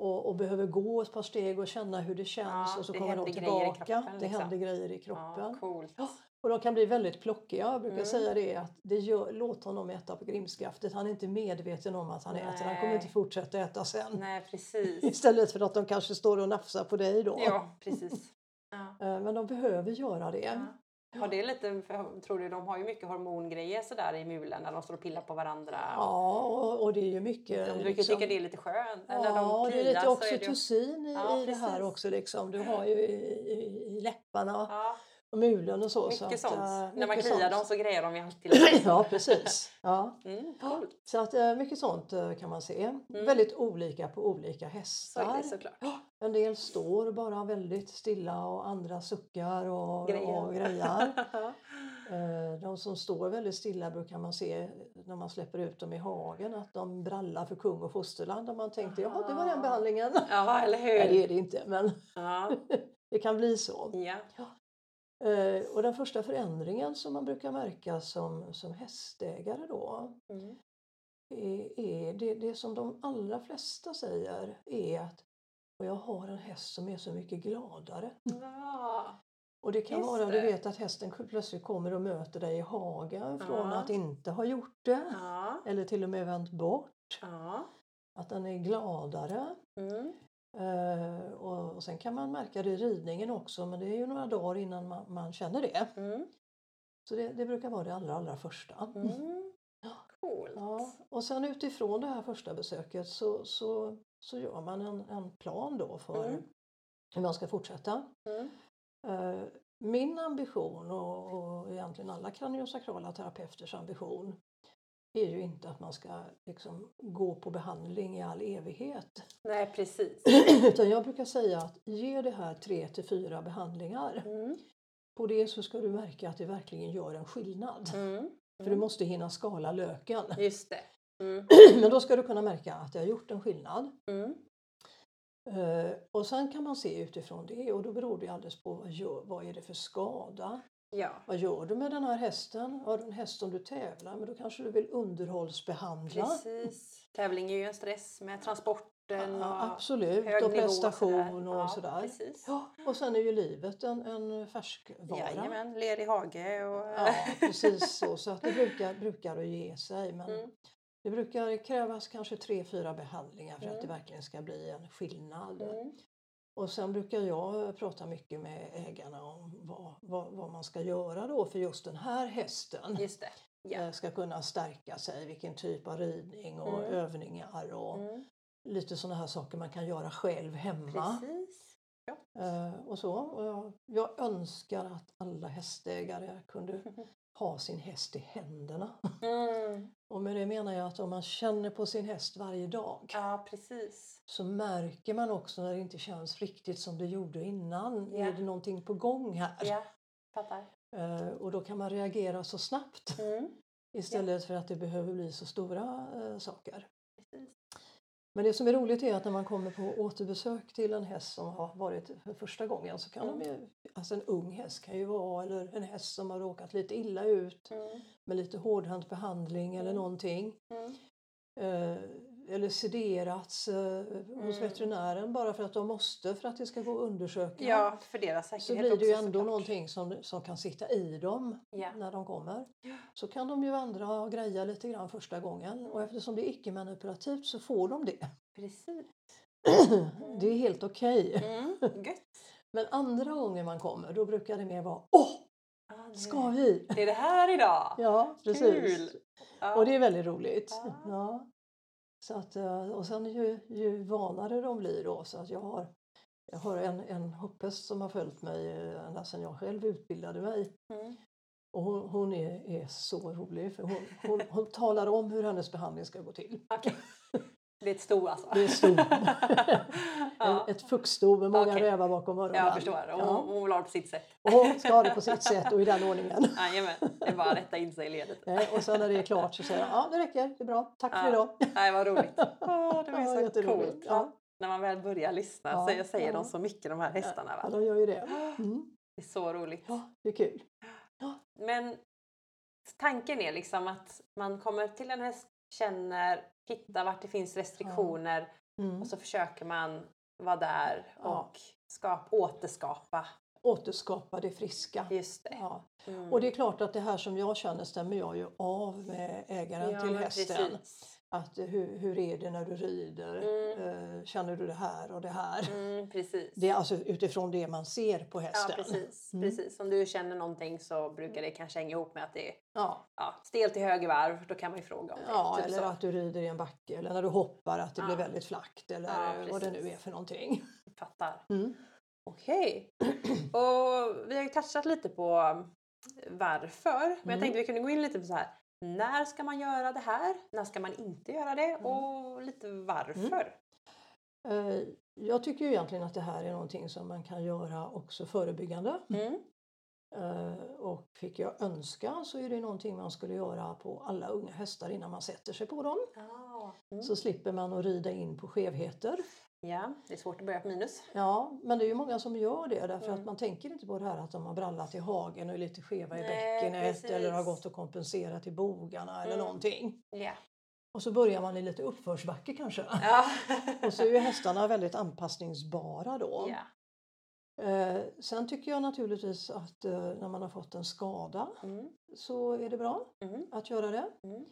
Och, och behöver gå ett par steg och känna hur det känns Ja, och så kommer de tillbaka. kroppen, det liksom. händer grejer i ja, kroppen. coolt. Ja. Och de kan bli väldigt plockiga. Jag brukar Mm. säga det att det gör, låt honom äta på grimskaftet. Han är inte medveten om att han äter. Han kommer Nej. inte fortsätta äta sen. Nej, precis. Istället för att de kanske står och nafsar på dig då. Ja, precis. Ja. Eh, Men de behöver göra det. Ja. Har det lite, för- tror du, de har ju mycket hormongrejer sådär i mulen när de står och pillar på varandra. Ja, och, och det är ju mycket... De brukar liksom- tycka det är lite skönt. när Ja, de det är kliar lite så är det ju- oxytocin i, Ja, i det här också. Liksom. Du har ju i, i, i läpparna Ja, mulen och så. mycket så att, sånt. eh, när man kliar dem så grejer de ju alltid lite. Ja, precis. Ja. Mm, coolt. Så att eh, mycket sånt eh, kan man se. Väldigt olika på olika Så hästar. det såklart. En del står bara väldigt stilla och andra suckar och Grejer. och grejar. De som står väldigt stilla brukar man se när man släpper ut dem i hagen att de brallar för kung och fosterland och man tänkte jaha det var den Ah. behandlingen. Ja, eller hur? Nej det är det inte men det kan bli så. ja. Eh, Och den första förändringen som man brukar märka som, som hästägare då Mm. är, är det, det som de allra flesta säger är att "Och jag har en häst som är så mycket gladare. Ja. Och det kan Just vara, du det. vet att hästen plötsligt kommer och möter dig i hagen från Ja. att inte ha gjort det. Ja. Eller till och med vänt bort. Att den är gladare. Mm. Eh, och, och sen kan man märka det i ridningen också men det är ju några dagar innan man, man känner det. Mm. Så det, det brukar vara det allra, allra första. Mm. Coolt. Ja, och sen utifrån det här första besöket så, så, så gör man en, en plan då för Mm. hur man ska fortsätta. Eh, Min ambition och, och egentligen alla kraniosakrala terapeuters ambition är ju inte att man ska liksom gå på behandling i all evighet. Nej, precis. Utan jag brukar säga att ge det här tre till fyra behandlingar. Mm. På det så ska du märka att det verkligen gör en skillnad. Mm. För du måste hinna skala löken. Just det. Mm. Men då ska du kunna märka att det har gjort en skillnad. Mm. Eh, och sen kan man se utifrån det och då beror det alldeles på vad, gör, vad är det för skada. Ja. Vad gör du med den här hästen? Har du en häst som du tävlar med då kanske du vill underhållsbehandla. Precis. Tävling är ju en stress med transporten Ja, och absolut, hög och prestation sådär. och sådär. Precis. Ja, och sen är ju livet en, en färskvara. Jajamän, ler i hage och... Ja, precis så. Så att det brukar, brukar att ge sig. Men Mm. det brukar krävas kanske tre, fyra behandlingar för att Mm. det verkligen ska bli en skillnad. Mm. Och sen brukar jag prata mycket med ägarna om vad, vad, vad man ska göra då för just den här hästen Just. Ja. eh, ska kunna stärka sig, vilken typ av ridning och Mm. övningar och Mm. lite sådana här saker man kan göra själv hemma. Precis. Eh, och så. Jag önskar att alla hästägare kunde ha sin häst i händerna. Mm. Och med det menar jag att om man känner på sin häst varje dag Ja, precis. så märker man också när det inte känns riktigt som det gjorde innan. Ja. Är det någonting på gång här? Fattar. Eh, och då kan man reagera så snabbt Mm. istället för att det behöver bli så stora eh, saker. Precis. Men det som är roligt är att när man kommer på återbesök till en häst som har varit för första gången så kan Mm. de ju, alltså en ung häst kan ju vara eller en häst som har råkat lite illa ut Mm. med lite hårdhänt behandling eller Mm. någonting. Mm. Eh, eller sederats eh, hos Mm. veterinären bara för att de måste för att det ska gå att undersöka. Ja, för deras säkerhet så blir det ju också, ändå såklart. någonting som, som kan sitta i dem Ja. när de kommer. Så kan de ju vandra och greja lite grann första gången och eftersom det är icke-manipulativt så får de det. Precis. det är helt okej. Mm. Gött. Men andra gången man kommer då brukar det mer vara Åh, det- ska vi? Är det här idag. Ja, precis. Kul. Ja. Och det är väldigt roligt. Ja. Ja. Så att, eh, och sen ju, ju vanare de blir då så att jag har, jag har en, en hopphäst som har följt mig eh, ända sedan jag själv utbildade mig. Mm. Och hon, hon är, är så rolig för hon, hon, hon talar om hur hennes behandling ska gå till. Okej. Det är ett sto alltså. Det är stor. ja. Ett fuktsto med många Okej. rävar bakom öronen. Jag förstår. Hon, Ja. hon vill ha det på sitt sätt. Och hon ska ha det på sitt sätt och i den ordningen. Jajamän. Det är bara att rätta in sig i ledet. Och sen när det är klart så säger jag ja det räcker, det är bra, tack för Ja. idag. Nej, vad roligt. Åh, det Ja, är så coolt. Ja. Ja. När man väl börjar lyssna Ja, så jag säger ja. de så mycket de här hästarna. Ja, Va? de gör ju det. Mm. Det är så roligt. Ja, det är kul. Men tanken är liksom att man kommer till en häst, känner, hittar vart det finns restriktioner Mm. och så försöker man vara där Ja. och skap, återskapa. Återskapa det friska. Just det. Ja. Mm. Och det är klart att det här som jag känner stämmer jag ju av med ägaren Ja, till hästen. precis. Att hur, hur är det när du rider? Mm. Eh, Känner du det här och det här? Mm, precis. Det är alltså utifrån det man ser på Ja, hästen. precis, Mm. precis. Om du känner någonting så brukar det kanske hänga ihop med att det är Ja, ja, stelt i höger varv. Då kan man ju fråga om det. ja typ eller så. att du rider i en backe eller när du hoppar att det blir Ja. väldigt flackt eller Ja, vad det nu är för någonting. Fattar. Mm. Okej. Och vi har ju touchat lite på varför. Men jag Mm. tänkte vi kunde gå in lite på så här. När ska man göra det här? När ska man inte göra det? Mm. Och lite varför. Eh, Jag tycker ju egentligen att det här är någonting som man kan göra också förebyggande. Mm. Eh, Och fick jag önska så är det någonting man skulle göra på alla unga hästar innan man sätter sig på dem. Ja. Mm. Så slipper man att rida in på skevheter. ja, det är svårt att börja på minus. Ja, men det är ju många som gör det därför Mm. att man tänker inte på det här att de har brallat i hagen och är lite skeva i Nej, bäckenet precis. eller har gått och kompenserat i bogarna eller Mm. någonting. Ja. Och så börjar man i lite uppförsbacke kanske. Ja. Och så är ju hästarna väldigt anpassningsbara då. ja. Eh, sen tycker jag naturligtvis att eh, när man har fått en skada Mm. så är det bra Mm. att göra det. Mm.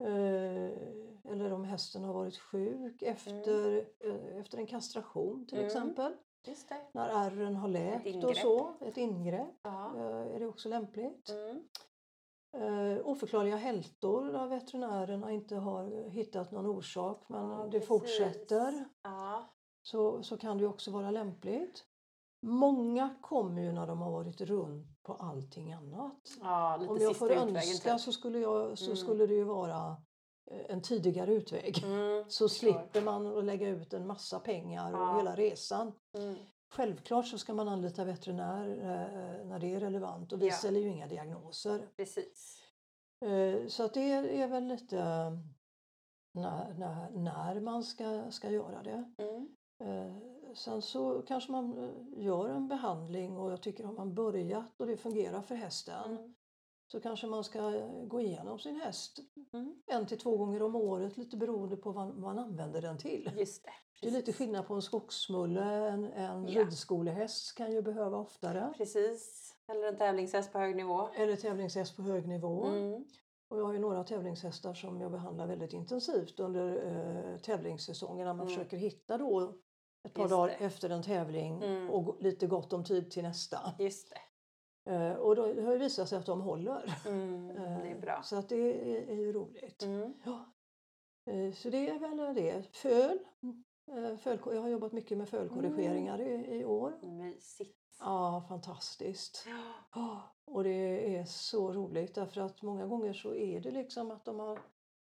Eh, eller om hästen har varit sjuk efter, eh, efter en kastration till Mm. exempel. När ärren har läkt och så, ett ingrepp, Ja. eh, är det också lämpligt. Mm. Eh, oförklarliga hältor där veterinärerna inte har hittat någon orsak men Ja, det precis. fortsätter. Ja. Så, så kan det också vara lämpligt. Många kommer ju när de har varit runt på allting annat. ja, Om jag får önska typ. så skulle, jag, så Mm. skulle det ju vara eh, en tidigare utväg. Mm. Så slipper man att lägga ut en massa pengar och Ja. hela resan. Mm. Självklart så ska man anlita veterinär eh, när det är relevant och vi Ja. ställer ju inga diagnoser. Precis. Eh, Så att det är väl lite när, när, när man ska, ska göra det. Mm. Sen så kanske man eh, gör en behandling och jag tycker har man börjat och det fungerar för hästen Mm. så kanske man ska gå igenom sin häst Mm. en till två gånger om året lite beroende på vad man använder den till. Just det. Det är lite skillnad på en skogsmulle, en, en Ja. ridskolehäst kan ju behöva oftare. Precis. Eller en tävlingshäst på hög nivå. Eller tävlingshäst på hög nivå. Mm. Och jag har ju några tävlingshästar som jag behandlar väldigt intensivt under eh, tävlingssäsongen när man Mm. försöker hitta då ett par Just dagar det. efter en tävling Mm. och lite gott om tid till nästa. Just det. Eh, och då det har ju visat sig att de håller. Mm. Det är Eh, bra. Så att det är, är ju roligt. Mm. Ja. Eh, Så det är väl det. Föl. Eh, Fölko- jag har jobbat mycket med fölkorrigeringar i, i år. Mysigt. Ja, fantastiskt. Ja. Ja, Och det är så roligt därför att många gånger så är det liksom att de har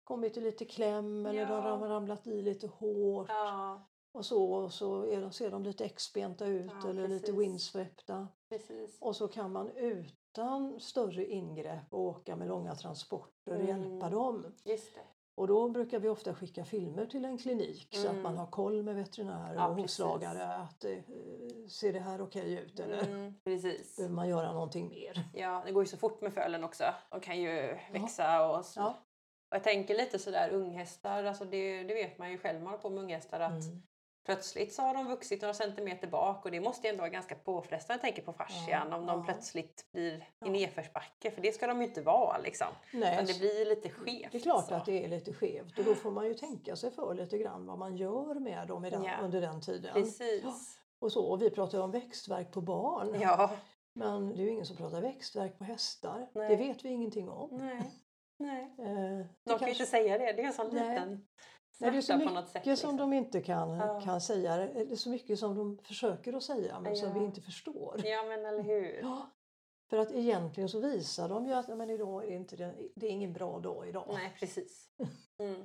kommit i lite kläm eller de Ja. har ramlat i lite hårt ja, och så och så är de, ser de lite exbenta ut Ja, eller lite precis. windsvepta. precis. Och så kan man utan större ingrepp åka med långa transporter och hjälpa Mm. dem. Just det. Och då brukar vi ofta skicka filmer till en klinik så att Mm. man har koll med veterinärer Ja, och hovslagare att eh, ser det här okej ut eller Mm. Precis. behöver man göra någonting mer? Ja, det går ju så fort med fölen också. De kan ju växa och så. Ja. Och jag tänker lite sådär unghästar, alltså det, det vet man ju själv man har på med unghästar att Mm. Plötsligt så har de vuxit några centimeter bak och det måste ju ändå vara ganska påfrestande jag tänker på fascian om de plötsligt blir i nedförsbacke för det ska de ju inte vara liksom. Nej, Utan det blir lite skevt. det är klart så. att det är lite skevt och då får man ju tänka sig för lite grann vad man gör med dem den, Ja. under den tiden. Precis. Och, så, och vi pratar om växtverk på barn. Ja. Men det är ju ingen som pratar växtverk på hästar. Nej. Det vet vi ingenting om. Nej. Nej. Eh, De kan ju kanske- inte säga det. Det är en sån Nej. liten Nej, det är så något sätt. mycket som liksom. de inte kan, Ja. kan säga. Det är så mycket som de försöker att säga men som Ja. vi inte förstår. Ja men eller hur. Ja. För att egentligen så visar de ju att "Ja, men idag är inte det, det är ingen bra dag idag. Nej precis. Mm.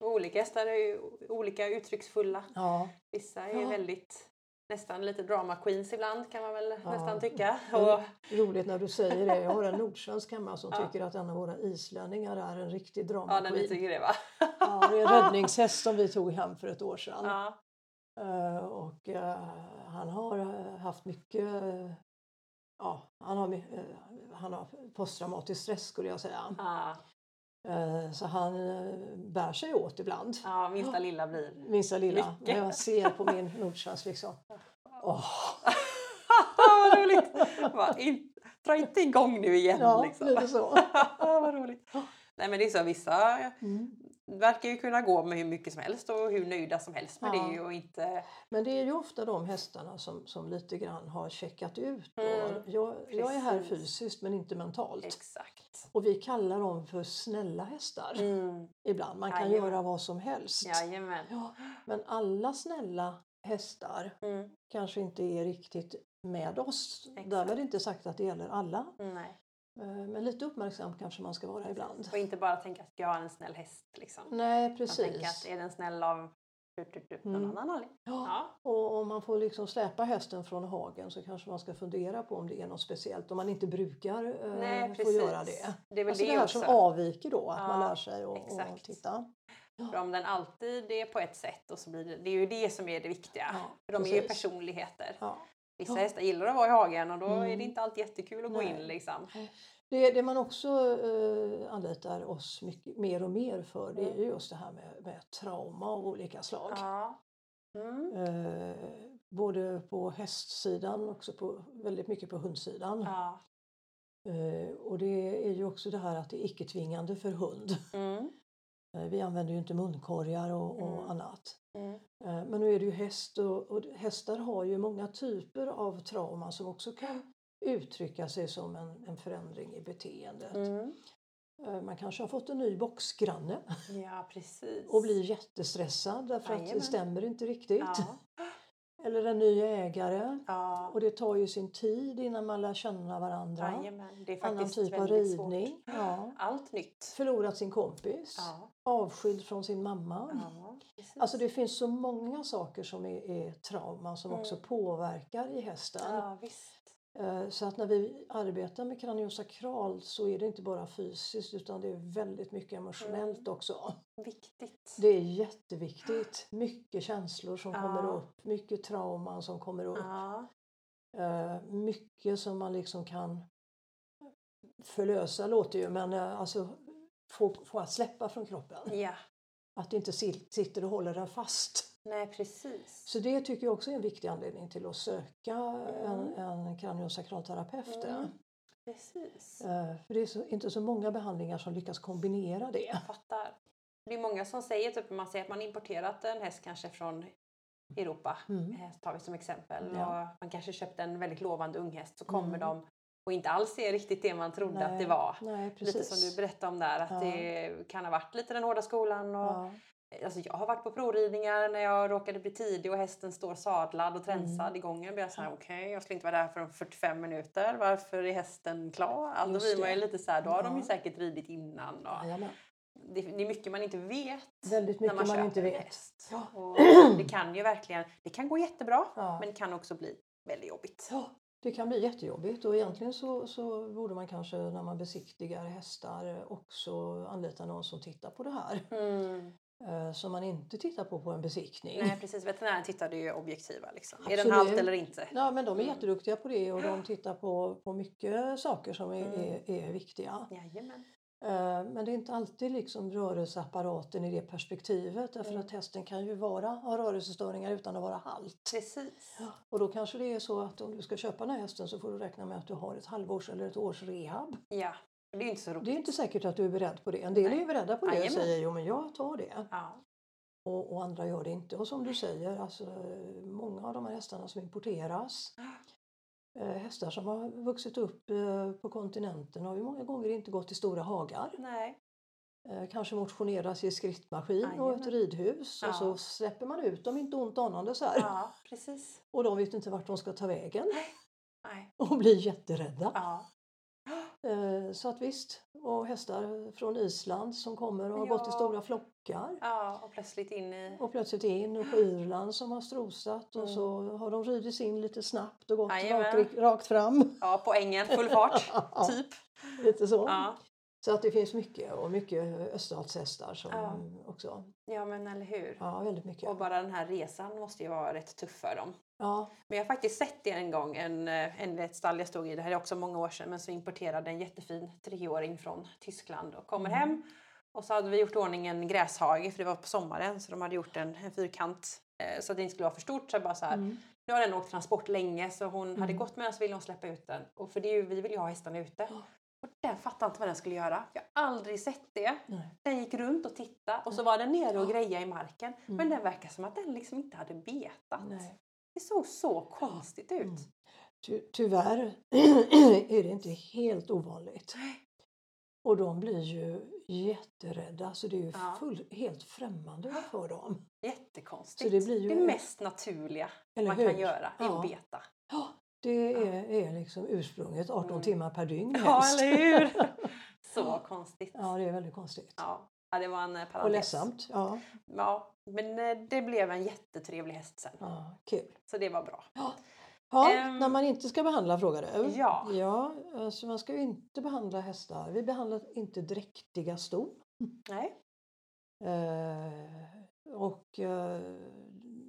Olika hästar är ju olika uttrycksfulla. Ja, Vissa är Ja. väldigt nästan lite drama queens ibland kan man väl Ja. nästan tycka. Mm. Och, roligt när du säger det. Jag har en nordsvensk hemma som Ja. tycker att en av våra islänningar är en riktig ja, drama när ni queen. tycker det va? Ja, det är en räddningshäst som vi tog hem för ett år sedan. Ja. Eh, och eh, han har eh, haft mycket eh, Ja, han har, han har posttraumatisk stress skulle jag säga. Ja. Eh, Så han eh, bär sig åt ibland. ja, minsta lilla blir. Minsta lilla. Mycket. När jag ser på min nordsvensk liksom. Åh, Vad roligt! In, dra inte igång nu igen ja, liksom. lite så. Vad roligt. Nej men det är så, vissa Mm. Verkar ju kunna gå med hur mycket som helst och hur nöjda som helst med Ja. det och inte... Men det är ju ofta de hästarna som, som lite grann har checkat ut. Mm, Jag, jag är här fysiskt men inte mentalt. Exakt. Och vi kallar dem för snälla hästar Mm. ibland. Man kan Jajamän. göra vad som helst. Jajamän. Ja, men alla snälla hästar Mm. kanske inte är riktigt med oss. Exakt. Därmed inte sagt att det gäller alla. Nej. Eh, Men lite uppmärksam kanske man ska vara ibland. Och inte bara tänka att jag är en snäll häst. Liksom. Nej, Man tänker att precis. är den snäll av någon Mm. annan anledning. Ja. Ja. Och om man får liksom släpa hästen från hagen så kanske man ska fundera på om det är något speciellt om man inte brukar eh, Nej, få precis. göra det. Det är väl Alltså det det här också. som avviker då, att man Ja, lär sig att titta. För om den alltid är på ett sätt och så blir det, det är ju det som är det viktiga. Ja, För de är ju precis. personligheter. Ja. Vissa Ja. hästar gillar att vara i hagen och då är Mm. det inte alltid jättekul att gå Nej. in liksom. Det, det man också eh, anlitar oss mycket, mer och mer för det är Mm. ju just det här med, med trauma av olika slag. Ja. Mm. Eh, både på hästsidan och också på, väldigt mycket på hundsidan. Ja. Eh, och det är ju också det här att det är icke-tvingande för hund. Mm. Eh, vi använder ju inte munkorgar och, och Mm. annat. Mm. Eh, men nu är det ju häst och, och hästar har ju många typer av trauma som också kan uttrycka sig som en, en förändring i beteendet. Mm. Eh, Man kanske har fått en ny boxgranne Ja, och blir jättestressad därför att det Jajamän. stämmer inte riktigt. Ja. Eller en ny ägare. Ja. Och det tar ju sin tid innan man lär känna varandra. Jajamän. Det är Annan typ av ridning. Ja. Allt nytt. Förlorat sin kompis. Ja. Avskild från sin mamma. Ja. Alltså det finns så många saker som är, är trauman som också Mm. påverkar i hästen. ja, visst. Eh, Så att när vi arbetar med kraniosakral så är det inte bara fysiskt utan det är väldigt mycket emotionellt Mm. också. Viktigt. Det är jätteviktigt. Mycket känslor som Ja. kommer upp, mycket trauman som kommer upp. Ja. Eh, Mycket som man liksom kan förlösa låter ju men eh, alltså få, få att släppa från kroppen. ja. Att det inte sit- sitter och håller den fast. Nej, precis. Så det tycker jag också är en viktig anledning till att söka en, Mm. en kraniosakralterapeut. Mm. Precis. Eh, För det är så, inte så många behandlingar som lyckas kombinera det. Jag fattar. Det är många som säger, typ, man säger att man importerat en häst kanske från Europa, Mm. eh, tar vi som exempel. Ja. Och man kanske köpte en väldigt lovande unghäst så kommer Mm. de och inte alls är riktigt det man trodde att det Nej, var. Nej. Lite som du berättade om där, att Ja. det kan ha varit lite den hårda skolan. Och, Ja, alltså jag har varit på provridningar när jag råkade bli tidig och hästen står sadlad och tränsad Mm. i gången. Blir jag så här, okej, jag skulle inte vara där förrän 45 minuter. Varför är hästen klar? Alltså, då Just blir man ju lite så här, då har de ju Ja. säkert ridit innan. Och jajamän. det, det är mycket man inte vet Väldigt när mycket man, man, köper inte vet. häst. Ja. Det kan ju verkligen, det kan gå jättebra Ja. men det kan också bli väldigt jobbigt. Ja, det kan bli jättejobbigt och egentligen så, så borde man kanske när man besiktigar hästar också anlita någon som tittar på det här. Mm. Eh, Som man inte tittar på på en besiktning. Nej precis, veterinären tittar ju objektiva. Liksom. Är den halt eller inte? Ja, men de är Mm. jätteduktiga på det och de tittar på, på mycket saker som är, Mm. är, är viktiga. Jajamän. Eh, Men det är inte alltid liksom rörelseapparaten i det perspektivet därför Mm. att hästen kan ju vara, ha rörelsestörningar utan att vara halt. Precis. Och då kanske det är så att om du ska köpa den här hästen så får du räkna med att du har ett halvårs eller ett års rehab. Ja, det är inte så roligt. Det är inte säkert att du är beredd på det. En del är Nej. ju beredda på det och säger jo men jag tar det. Ja. Och, och andra gör det inte. Och som du säger, alltså, många av de här hästarna som importeras eh, Hästar som har vuxit upp eh, på kontinenten har ju många gånger inte gått i stora hagar. Nej. Eh, kanske motioneras i skrittmaskin och ett ridhus och Ja. så släpper man ut dem inte ont anande så här. Ja, precis. Och de vet inte vart de ska ta vägen Nej. och blir jätterädda. Ja. Eh, Så att visst, och hästar från Island som kommer och har gått i Ja. stora flockar. ja, och plötsligt in i... Och plötsligt in och på Irland som har strosat och Mm. så har de ridits in lite snabbt och gått rakt, rakt fram. Ja, på ängen, full fart. Ja, typ. Lite så. Ja. Så att det finns mycket och mycket öststatshästar som Ja. också. ja, men eller hur. Ja, väldigt mycket. Och bara den här resan måste ju vara rätt tuff för dem. Ja, Men jag har faktiskt sett det en gång, en, eh, en, ett stall jag stod i, det här är också många år sedan, men så importerade en jättefin treåring från Tyskland och kommer Mm. hem. Och så hade vi gjort ordning en gräshage, för det var på sommaren, så de hade gjort en, en fyrkant eh, så att det inte skulle vara för stort. Så jag bara så här, mm. Nu har den åkt transport länge så hon hade Mm. gått med den så ville hon släppa ut den. Och för det är ju, vi vill ju ha hästarna ute. Och den fattade inte vad den skulle göra. Jag har aldrig sett det. Nej. Den gick runt och tittade och så var den nere och Ja. grejade i marken. Men Mm. den verkar som att den liksom inte hade betat. Nej. Det såg så konstigt ut. Mm. Ty, tyvärr är det inte helt ovanligt. Och de blir ju jätterädda så det är ju Ja. full, helt främmande för dem. Jättekonstigt. Så det blir ju- det mest naturliga Eller man hur? kan göra är Ja. att beta. Ja, det är, är liksom ursprunget 18 Mm. timmar per dygn Ja, helst. eller hur? Så konstigt. Ja, det är väldigt konstigt. Ja. Ja, det var en eh, parentes. Och ledsamt. Ja, Ja, men eh, det blev en jättetrevlig häst sen. ja kul. Så det var bra. Ja, ja Ehm, när man inte ska behandla frågar du? Ja. Ja, alltså man ska ju inte behandla hästar. Vi behandlar inte dräktiga ston. Nej. Eh, och eh,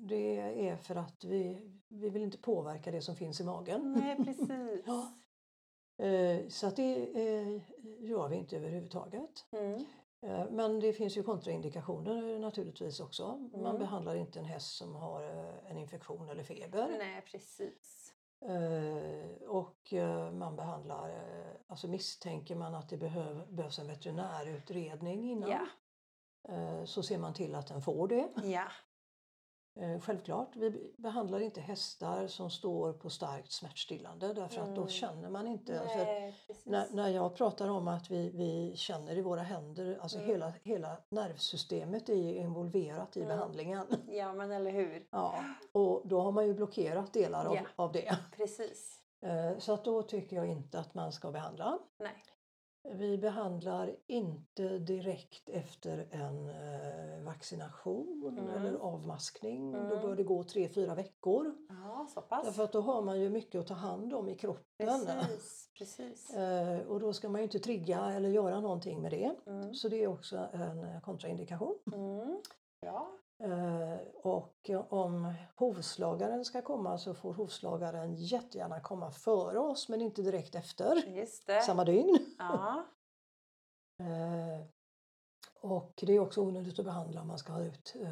det är för att vi, vi vill inte påverka det som finns i magen. Nej, precis. Ja. Eh, så att det eh, gör vi inte överhuvudtaget. Mm. Eh, men det finns ju kontraindikationer naturligtvis också. Man Mm. behandlar inte en häst som har en infektion eller feber. Nej, precis. Och man behandlar, eh, alltså misstänker man att det behöv, behövs en veterinärutredning innan Ja. så ser man till att den får det. Ja. Eh, självklart, vi behandlar inte hästar som står på starkt smärtstillande därför att då Mm. känner man inte. För Nej, när, när jag pratar om att vi, vi känner i våra händer, alltså Mm. hela, hela nervsystemet är involverat i Mm. behandlingen. Ja, men eller hur. Ja, och då har man ju blockerat delar av, Ja. av det. Precis. Eh, Så att då tycker jag inte att man ska behandla. Nej. Vi behandlar inte direkt efter en eh, vaccination Mm. eller avmaskning. Då Mm. bör det gå tre fyra veckor. Ja, så pass. Därför att då har man ju mycket att ta hand om i kroppen. Precis. Precis. Eh, Och då ska man ju inte trigga eller göra någonting med det. Mm. Så det är också en eh, kontraindikation. Mm. Eh, Och om hovslagaren ska komma så får hovslagaren jättegärna komma före oss men inte direkt efter. Samma dygn. Ja. Eh, Och det är också onödigt att behandla om man ska ha ut eh,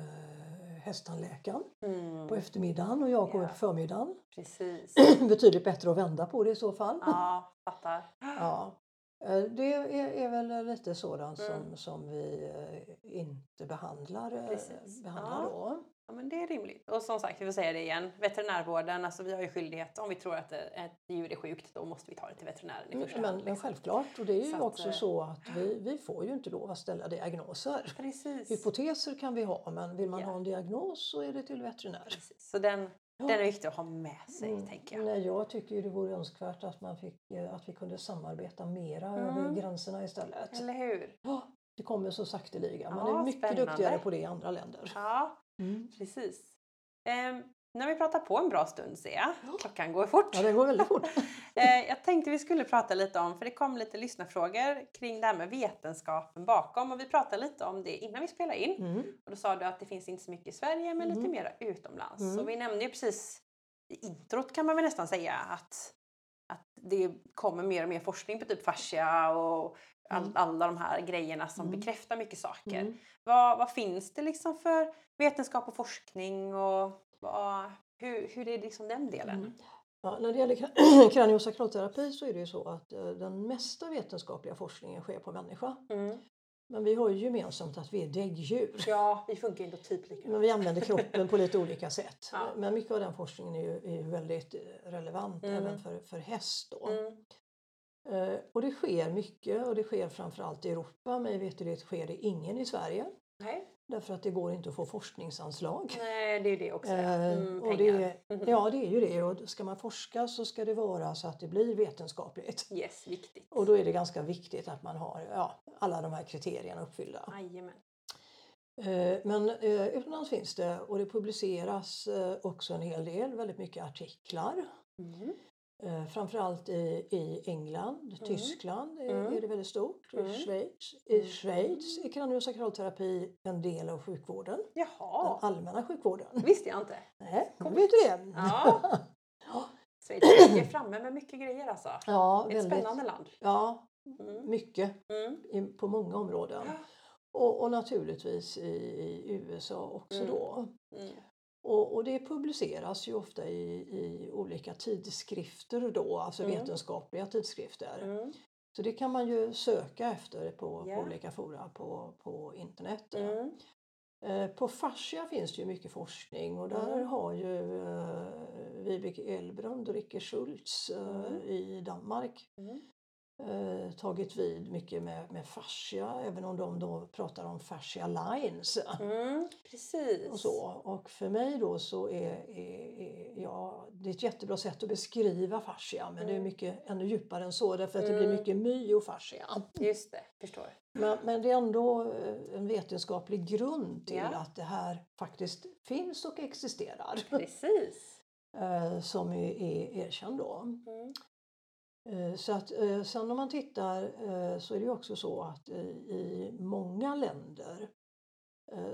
hästtandläkaren Mm. på eftermiddagen och jag kommer Ja. på förmiddagen. Precis. Betydligt bättre att vända på det i så fall. Ja, fattar. Ja. Eh, Det är, är väl lite sådant som, Mm. som vi eh, inte behandlar, eh, Precis. behandlar Ja. då. Ja, men det är rimligt. Och som sagt, vi får säga det igen. Veterinärvården, alltså vi har ju skyldighet. Om vi tror att ett djur är sjukt, då måste vi ta det till veterinären i första Men, hand. men liksom. självklart, och det är ju Så att, också eh, så att vi, vi får ju inte lov att ställa diagnoser. Precis. Hypoteser kan vi ha, men vill man Ja. ha en diagnos så är det till veterinär. Precis. Så den. Den är viktig att ha med sig, Mm. tänker jag. Nej, jag tycker ju det vore önskvärt att, man fick, eh, att vi kunde samarbeta mera Mm. över gränserna istället. Eller hur? Ja, det kommer så sakteliga. Man Ja, är mycket spännande. duktigare på det i andra länder. Ja, Mm. precis. Ehm, när vi pratar på en bra stund ser jag. Klockan går fort. Ja, det går väldigt fort. Eh, jag tänkte vi skulle prata lite om, för det kom lite lyssnarfrågor kring det här med vetenskapen bakom och vi pratade lite om det innan vi spelade in. Mm. Och då sa du att det finns inte så mycket i Sverige men lite Mhm. mera utomlands. Mm. Så vi nämnde ju precis i introt kan man väl nästan säga att, att det kommer mer och mer forskning på typ fascia och all, Mm. alla de här grejerna som Mm. bekräftar mycket saker. Mm. Vad, vad finns det liksom för vetenskap och forskning och vad, hur, hur är liksom den delen? Mm. Ja, när det gäller kra- kraniosakralterapi så är det ju så att eh, den mesta vetenskapliga forskningen sker på människa. Mm. Men vi har ju gemensamt att vi är däggdjur. Ja, vi funkar ändå typ likadant. Men vi använder kroppen på lite olika sätt. Ja. Men mycket av den forskningen är ju, är väldigt eh, relevant Mm. även för, för häst. Då. Mm. Eh, och det sker mycket och det sker framförallt i Europa. Mig veterligt sker det ingen i Sverige. Nej. Därför att det går inte att få forskningsanslag. Nej, det är det också. Eh, Mm, och det, ja, det är ju det. Och ska man forska så ska det vara så att det blir vetenskapligt. Yes, viktigt. Och då är det ganska viktigt att man har ja, alla de här kriterierna uppfyllda. Jajamän. Eh, Men eh, utomlands finns det och det publiceras också en hel del, väldigt mycket artiklar. Mm. Eh, Framförallt i, i England, Tyskland är, Mm. är det väldigt stort. Mm. I Schweiz, I Mm. Schweiz är kraniosakralterapi en del av sjukvården. Jaha, Den allmänna sjukvården. visste jag inte. Nej, Coolt. vet du det? Ja. Ja, Schweiz är framme med mycket grejer alltså. ja Ett väldigt. spännande land. Ja, Mm. mycket Mm. på många områden. Ja. Och, och naturligtvis i, i USA också Mm. då. Och, och det publiceras ju ofta i, i olika tidskrifter då, alltså Mm. vetenskapliga tidskrifter. Mm. Så det kan man ju söka efter på, Ja. på olika fora på, på internet. Mm. Eh, På fascia finns det ju mycket forskning och där Mm. har ju eh, Vibeke Elbrund och Ricke Schultz eh, Mm. i Danmark Mm. Eh, tagit vid mycket med, med fascia, även om de då pratar om fascia lines. Mm, precis. Och, så. och för mig då så är, är, är ja, det är ett jättebra sätt att beskriva fascia men det är Mm. mycket ännu djupare än så därför att det blir Mm. mycket myofascia. Just det, förstår. Men, men det är ändå eh, en vetenskaplig grund till Ja. att det här faktiskt finns och existerar. Precis. eh, som är, är erkänd då. Mm. Eh, Så att eh, sen om man tittar eh, så är det också så att i, många länder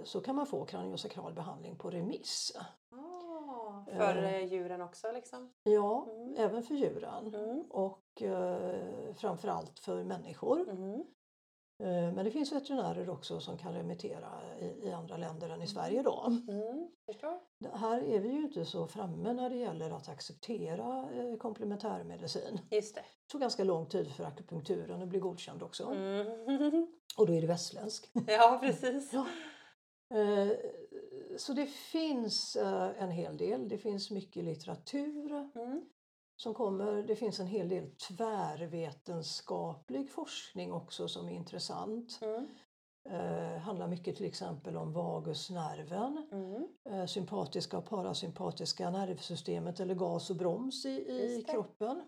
så kan man få kraniosakral behandling på remiss. Ah, för djuren också liksom? Ja, Mm. även för djuren Mm. och framförallt för människor. Mm. Eh, men det finns veterinärer också som kan remittera i, i andra länder än i Sverige då. Mm. Här är vi ju inte så framme när det gäller att acceptera eh, komplementärmedicin. Just det. Det tog ganska lång tid för akupunkturen att bli godkänd också. Mm. Och då är det västländsk. ja, precis. Ja. Eh, Så det finns en hel del. Det finns mycket litteratur Mm. Som kommer. Det finns en hel del tvärvetenskaplig forskning också som är intressant. Mm. Eh, handlar mycket till exempel om vagusnerven, Mm. eh, sympatiska och parasympatiska nervsystemet eller gas och broms i, i kroppen.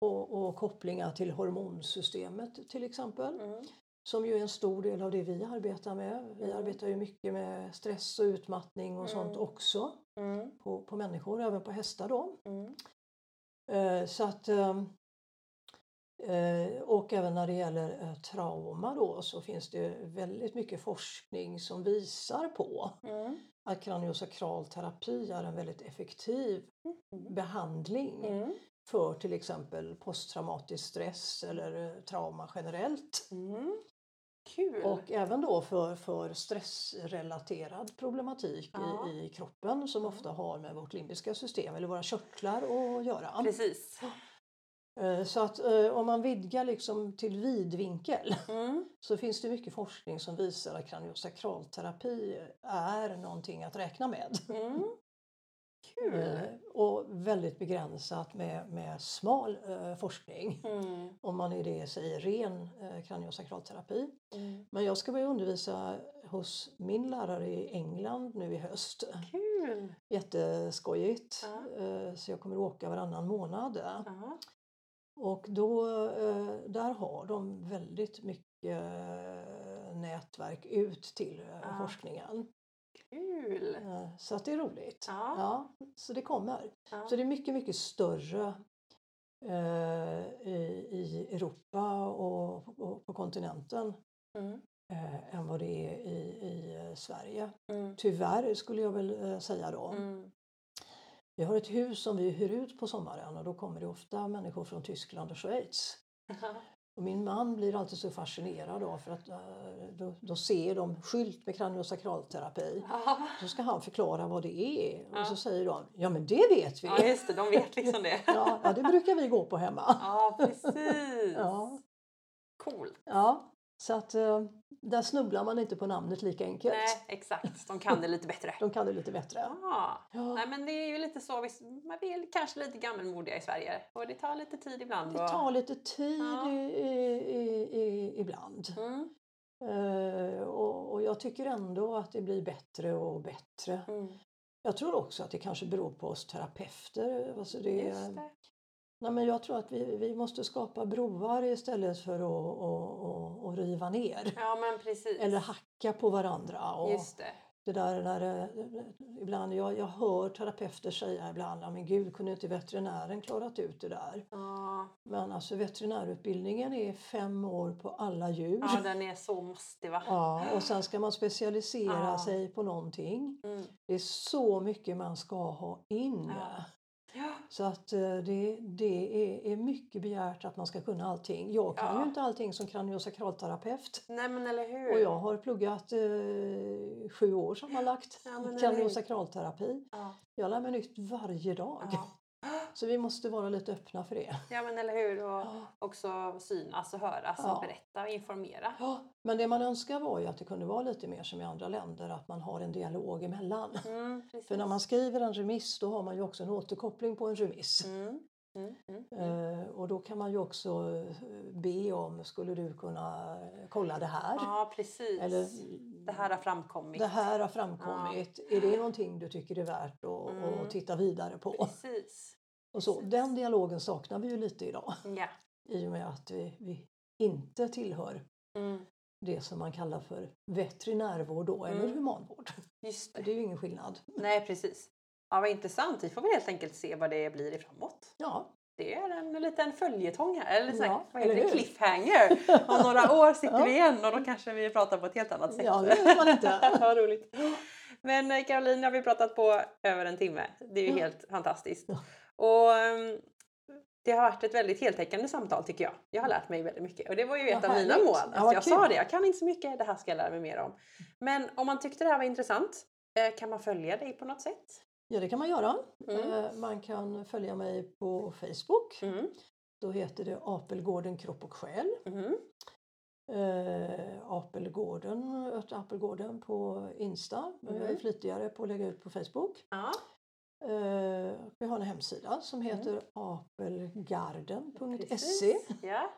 Och, och kopplingar till hormonsystemet till exempel. Mm. Som ju är en stor del av det vi arbetar med. Vi Mm. arbetar ju mycket med stress och utmattning och sånt Mm. också Mm. på, på människor, även på hästar då. Mm. Eh, så att, ehm, eh, och även när det gäller eh, trauma då så finns det väldigt mycket forskning som visar på Mm. att kraniosakral terapi är en väldigt effektiv behandling Mm. för till exempel posttraumatisk stress eller trauma generellt. Mm. Kul! Och även då för, för stressrelaterad problematik Ja. i, i kroppen som ofta har med vårt limbiska system eller våra körtlar att göra. Precis. Eh, Så att eh, om man vidgar liksom till vidvinkel Mm. så finns det mycket forskning som visar att kraniosakralterapi är någonting att räkna med. Mm. Kul! Eh, Och väldigt begränsat med, med smal eh, forskning. Mm. Om man i det säger ren eh, kraniosakralterapi. Mm. Men jag ska börja undervisa hos min lärare i England nu i höst. Kul! Jätteskojigt. Ja. Eh, Så jag kommer åka varannan månad. Ja. Och då, eh, där har de väldigt mycket eh, nätverk ut till Ja. forskningen. Kul! Eh, Så att det är roligt. Ja. Ja, så det kommer. Ja. Så det är mycket, mycket större eh, i, i Europa och, och på kontinenten Mm. eh, än vad det är i, i eh, Sverige. Mm. Tyvärr skulle jag väl eh, säga då. Mm. Vi har ett hus som vi hyr ut på sommaren och då kommer det ofta människor från Tyskland och Schweiz. Och min man blir alltid så fascinerad av för att eh, då, då ser de skylt med kraniosakralterapi. Ja. Så ska han förklara vad det är och Ja. så säger de ja men det vet vi. ja, just det. De vet liksom det. Ja, ja, det brukar vi gå på hemma. Ja, precis. Ja, Coolt. ja. Så att eh, där snubblar man inte på namnet lika enkelt. Nej, exakt. De kan det lite bättre. De kan det lite bättre. Ja. Ja, Nej, men det är ju lite så. Man är kanske lite gammelmodiga i Sverige och det tar lite tid ibland. det tar lite tid Ja. i, i, i, ibland. Mm. Eh, och, och jag tycker ändå att det blir bättre och bättre. Mm. Jag tror också att det kanske beror på oss terapeuter. Alltså det, det. Nej, men jag tror att vi, vi måste skapa broar istället för att, att, att, att riva ner. Ja. Eller hacka på varandra. Och Just det. det där när det, ibland, jag, jag hör terapeuter säga ibland, men gud kunde inte veterinären klarat ut det där? Ja, Men alltså veterinärutbildningen är fem år på alla djur. ja den är så måste va? Ja, och sen ska man specialisera Ja. sig på någonting. Mm. Det är så mycket man ska ha in. Ja. Ja. Så att eh, det, det är, är mycket begärt att man ska kunna allting. Jag kan Ja. ju inte allting som kraniosakralterapeut. Nej men eller hur? Och jag har pluggat eh, sju år sammanlagt Ja, kraniosakralterapi. Ja. Jag lär mig nytt varje dag. Ja. Så vi måste vara lite öppna för det. ja men eller hur? Och Ja. också synas och höras Ja. och berätta och informera. Ja, men det man önskar var ju att det kunde vara lite mer som i andra länder, att man har en dialog emellan. Mm, precis. För när man skriver en remiss då har man ju också en återkoppling på en remiss. Mm. Mm, mm, Eh, och då kan man ju också eh, be om, skulle du kunna kolla det här? Ja, precis. Eller det här har framkommit. det här har framkommit. Är det någonting du tycker är värt att, Mm. att titta vidare på? Precis. Och så. Den dialogen saknar vi ju lite idag Ja. i och med att vi, vi inte tillhör Mm. det som man kallar för veterinärvård då, eller Mm. humanvård. Just Det det. är ju ingen skillnad. Nej, precis. Ja, vad intressant. Vi får väl helt enkelt se vad det blir i framåt. Ja, Det är en liten följetong här, eller Ja, vad heter eller det? cliffhanger. Om några år sitter Ja. vi igen och då kanske vi pratar på ett helt annat sätt. ja det vet man inte. Vad roligt. Men eh, Caroline, har vi pratat på över en timme. Det är ju Ja. helt fantastiskt. Och ehm, det har varit ett väldigt heltäckande samtal tycker jag. Jag har lärt mig väldigt mycket och det var ju ett Ja, av mina mål. Ja, Alltså jag kul. sa det, jag kan inte så mycket, det här ska jag lära mig mer om. Men om man tyckte det här var intressant, eh, kan man följa dig på något sätt? Ja, det kan man göra. Mm. Eh, Man kan följa mig på Facebook. Mm. Då heter det Apelgården kropp och själ. Mhm. Eh, Apelgården, Ört Apelgården på Insta. Men jag är Mm. flitigare på att lägga ut på Facebook. Ja, vi har en hemsida som Mm. heter apelgarden.se. precis. Ja.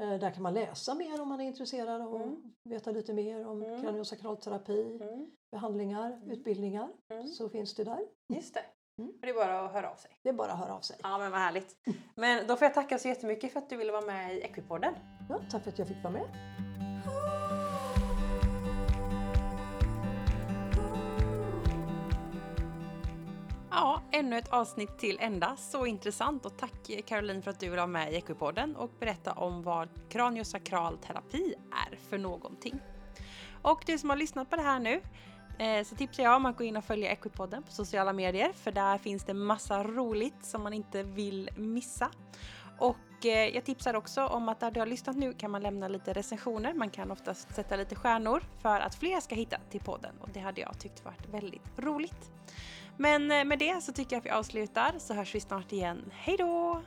Eh, där kan man läsa mer om man är intresserad att Mm. veta lite mer om Mm. kraniosakralterapi, Mm. behandlingar, Mm. utbildningar. Mm. Så finns det där. Just det. Mm. Och det är bara att höra av sig. Det är bara att höra av sig. Ja men vad härligt. Men då får jag tacka så jättemycket för att du ville vara med i Equipodden. Ja, tack för att jag fick vara med. Ja, ännu ett avsnitt till ända. Så intressant och tack Caroline för att du vill vara med i Equipodden och berätta om vad kraniosakral terapi är för någonting. Och du som har lyssnat på det här nu eh, så tipsar jag om att gå in och följa Equipodden på sociala medier för där finns det massa roligt som man inte vill missa. Och eh, jag tipsar också om att där du har lyssnat nu kan man lämna lite recensioner. Man kan oftast sätta lite stjärnor för att fler ska hitta till podden och det hade jag tyckt varit väldigt roligt. Men eh, med det så tycker jag att vi avslutar så hörs vi snart igen. Hej då!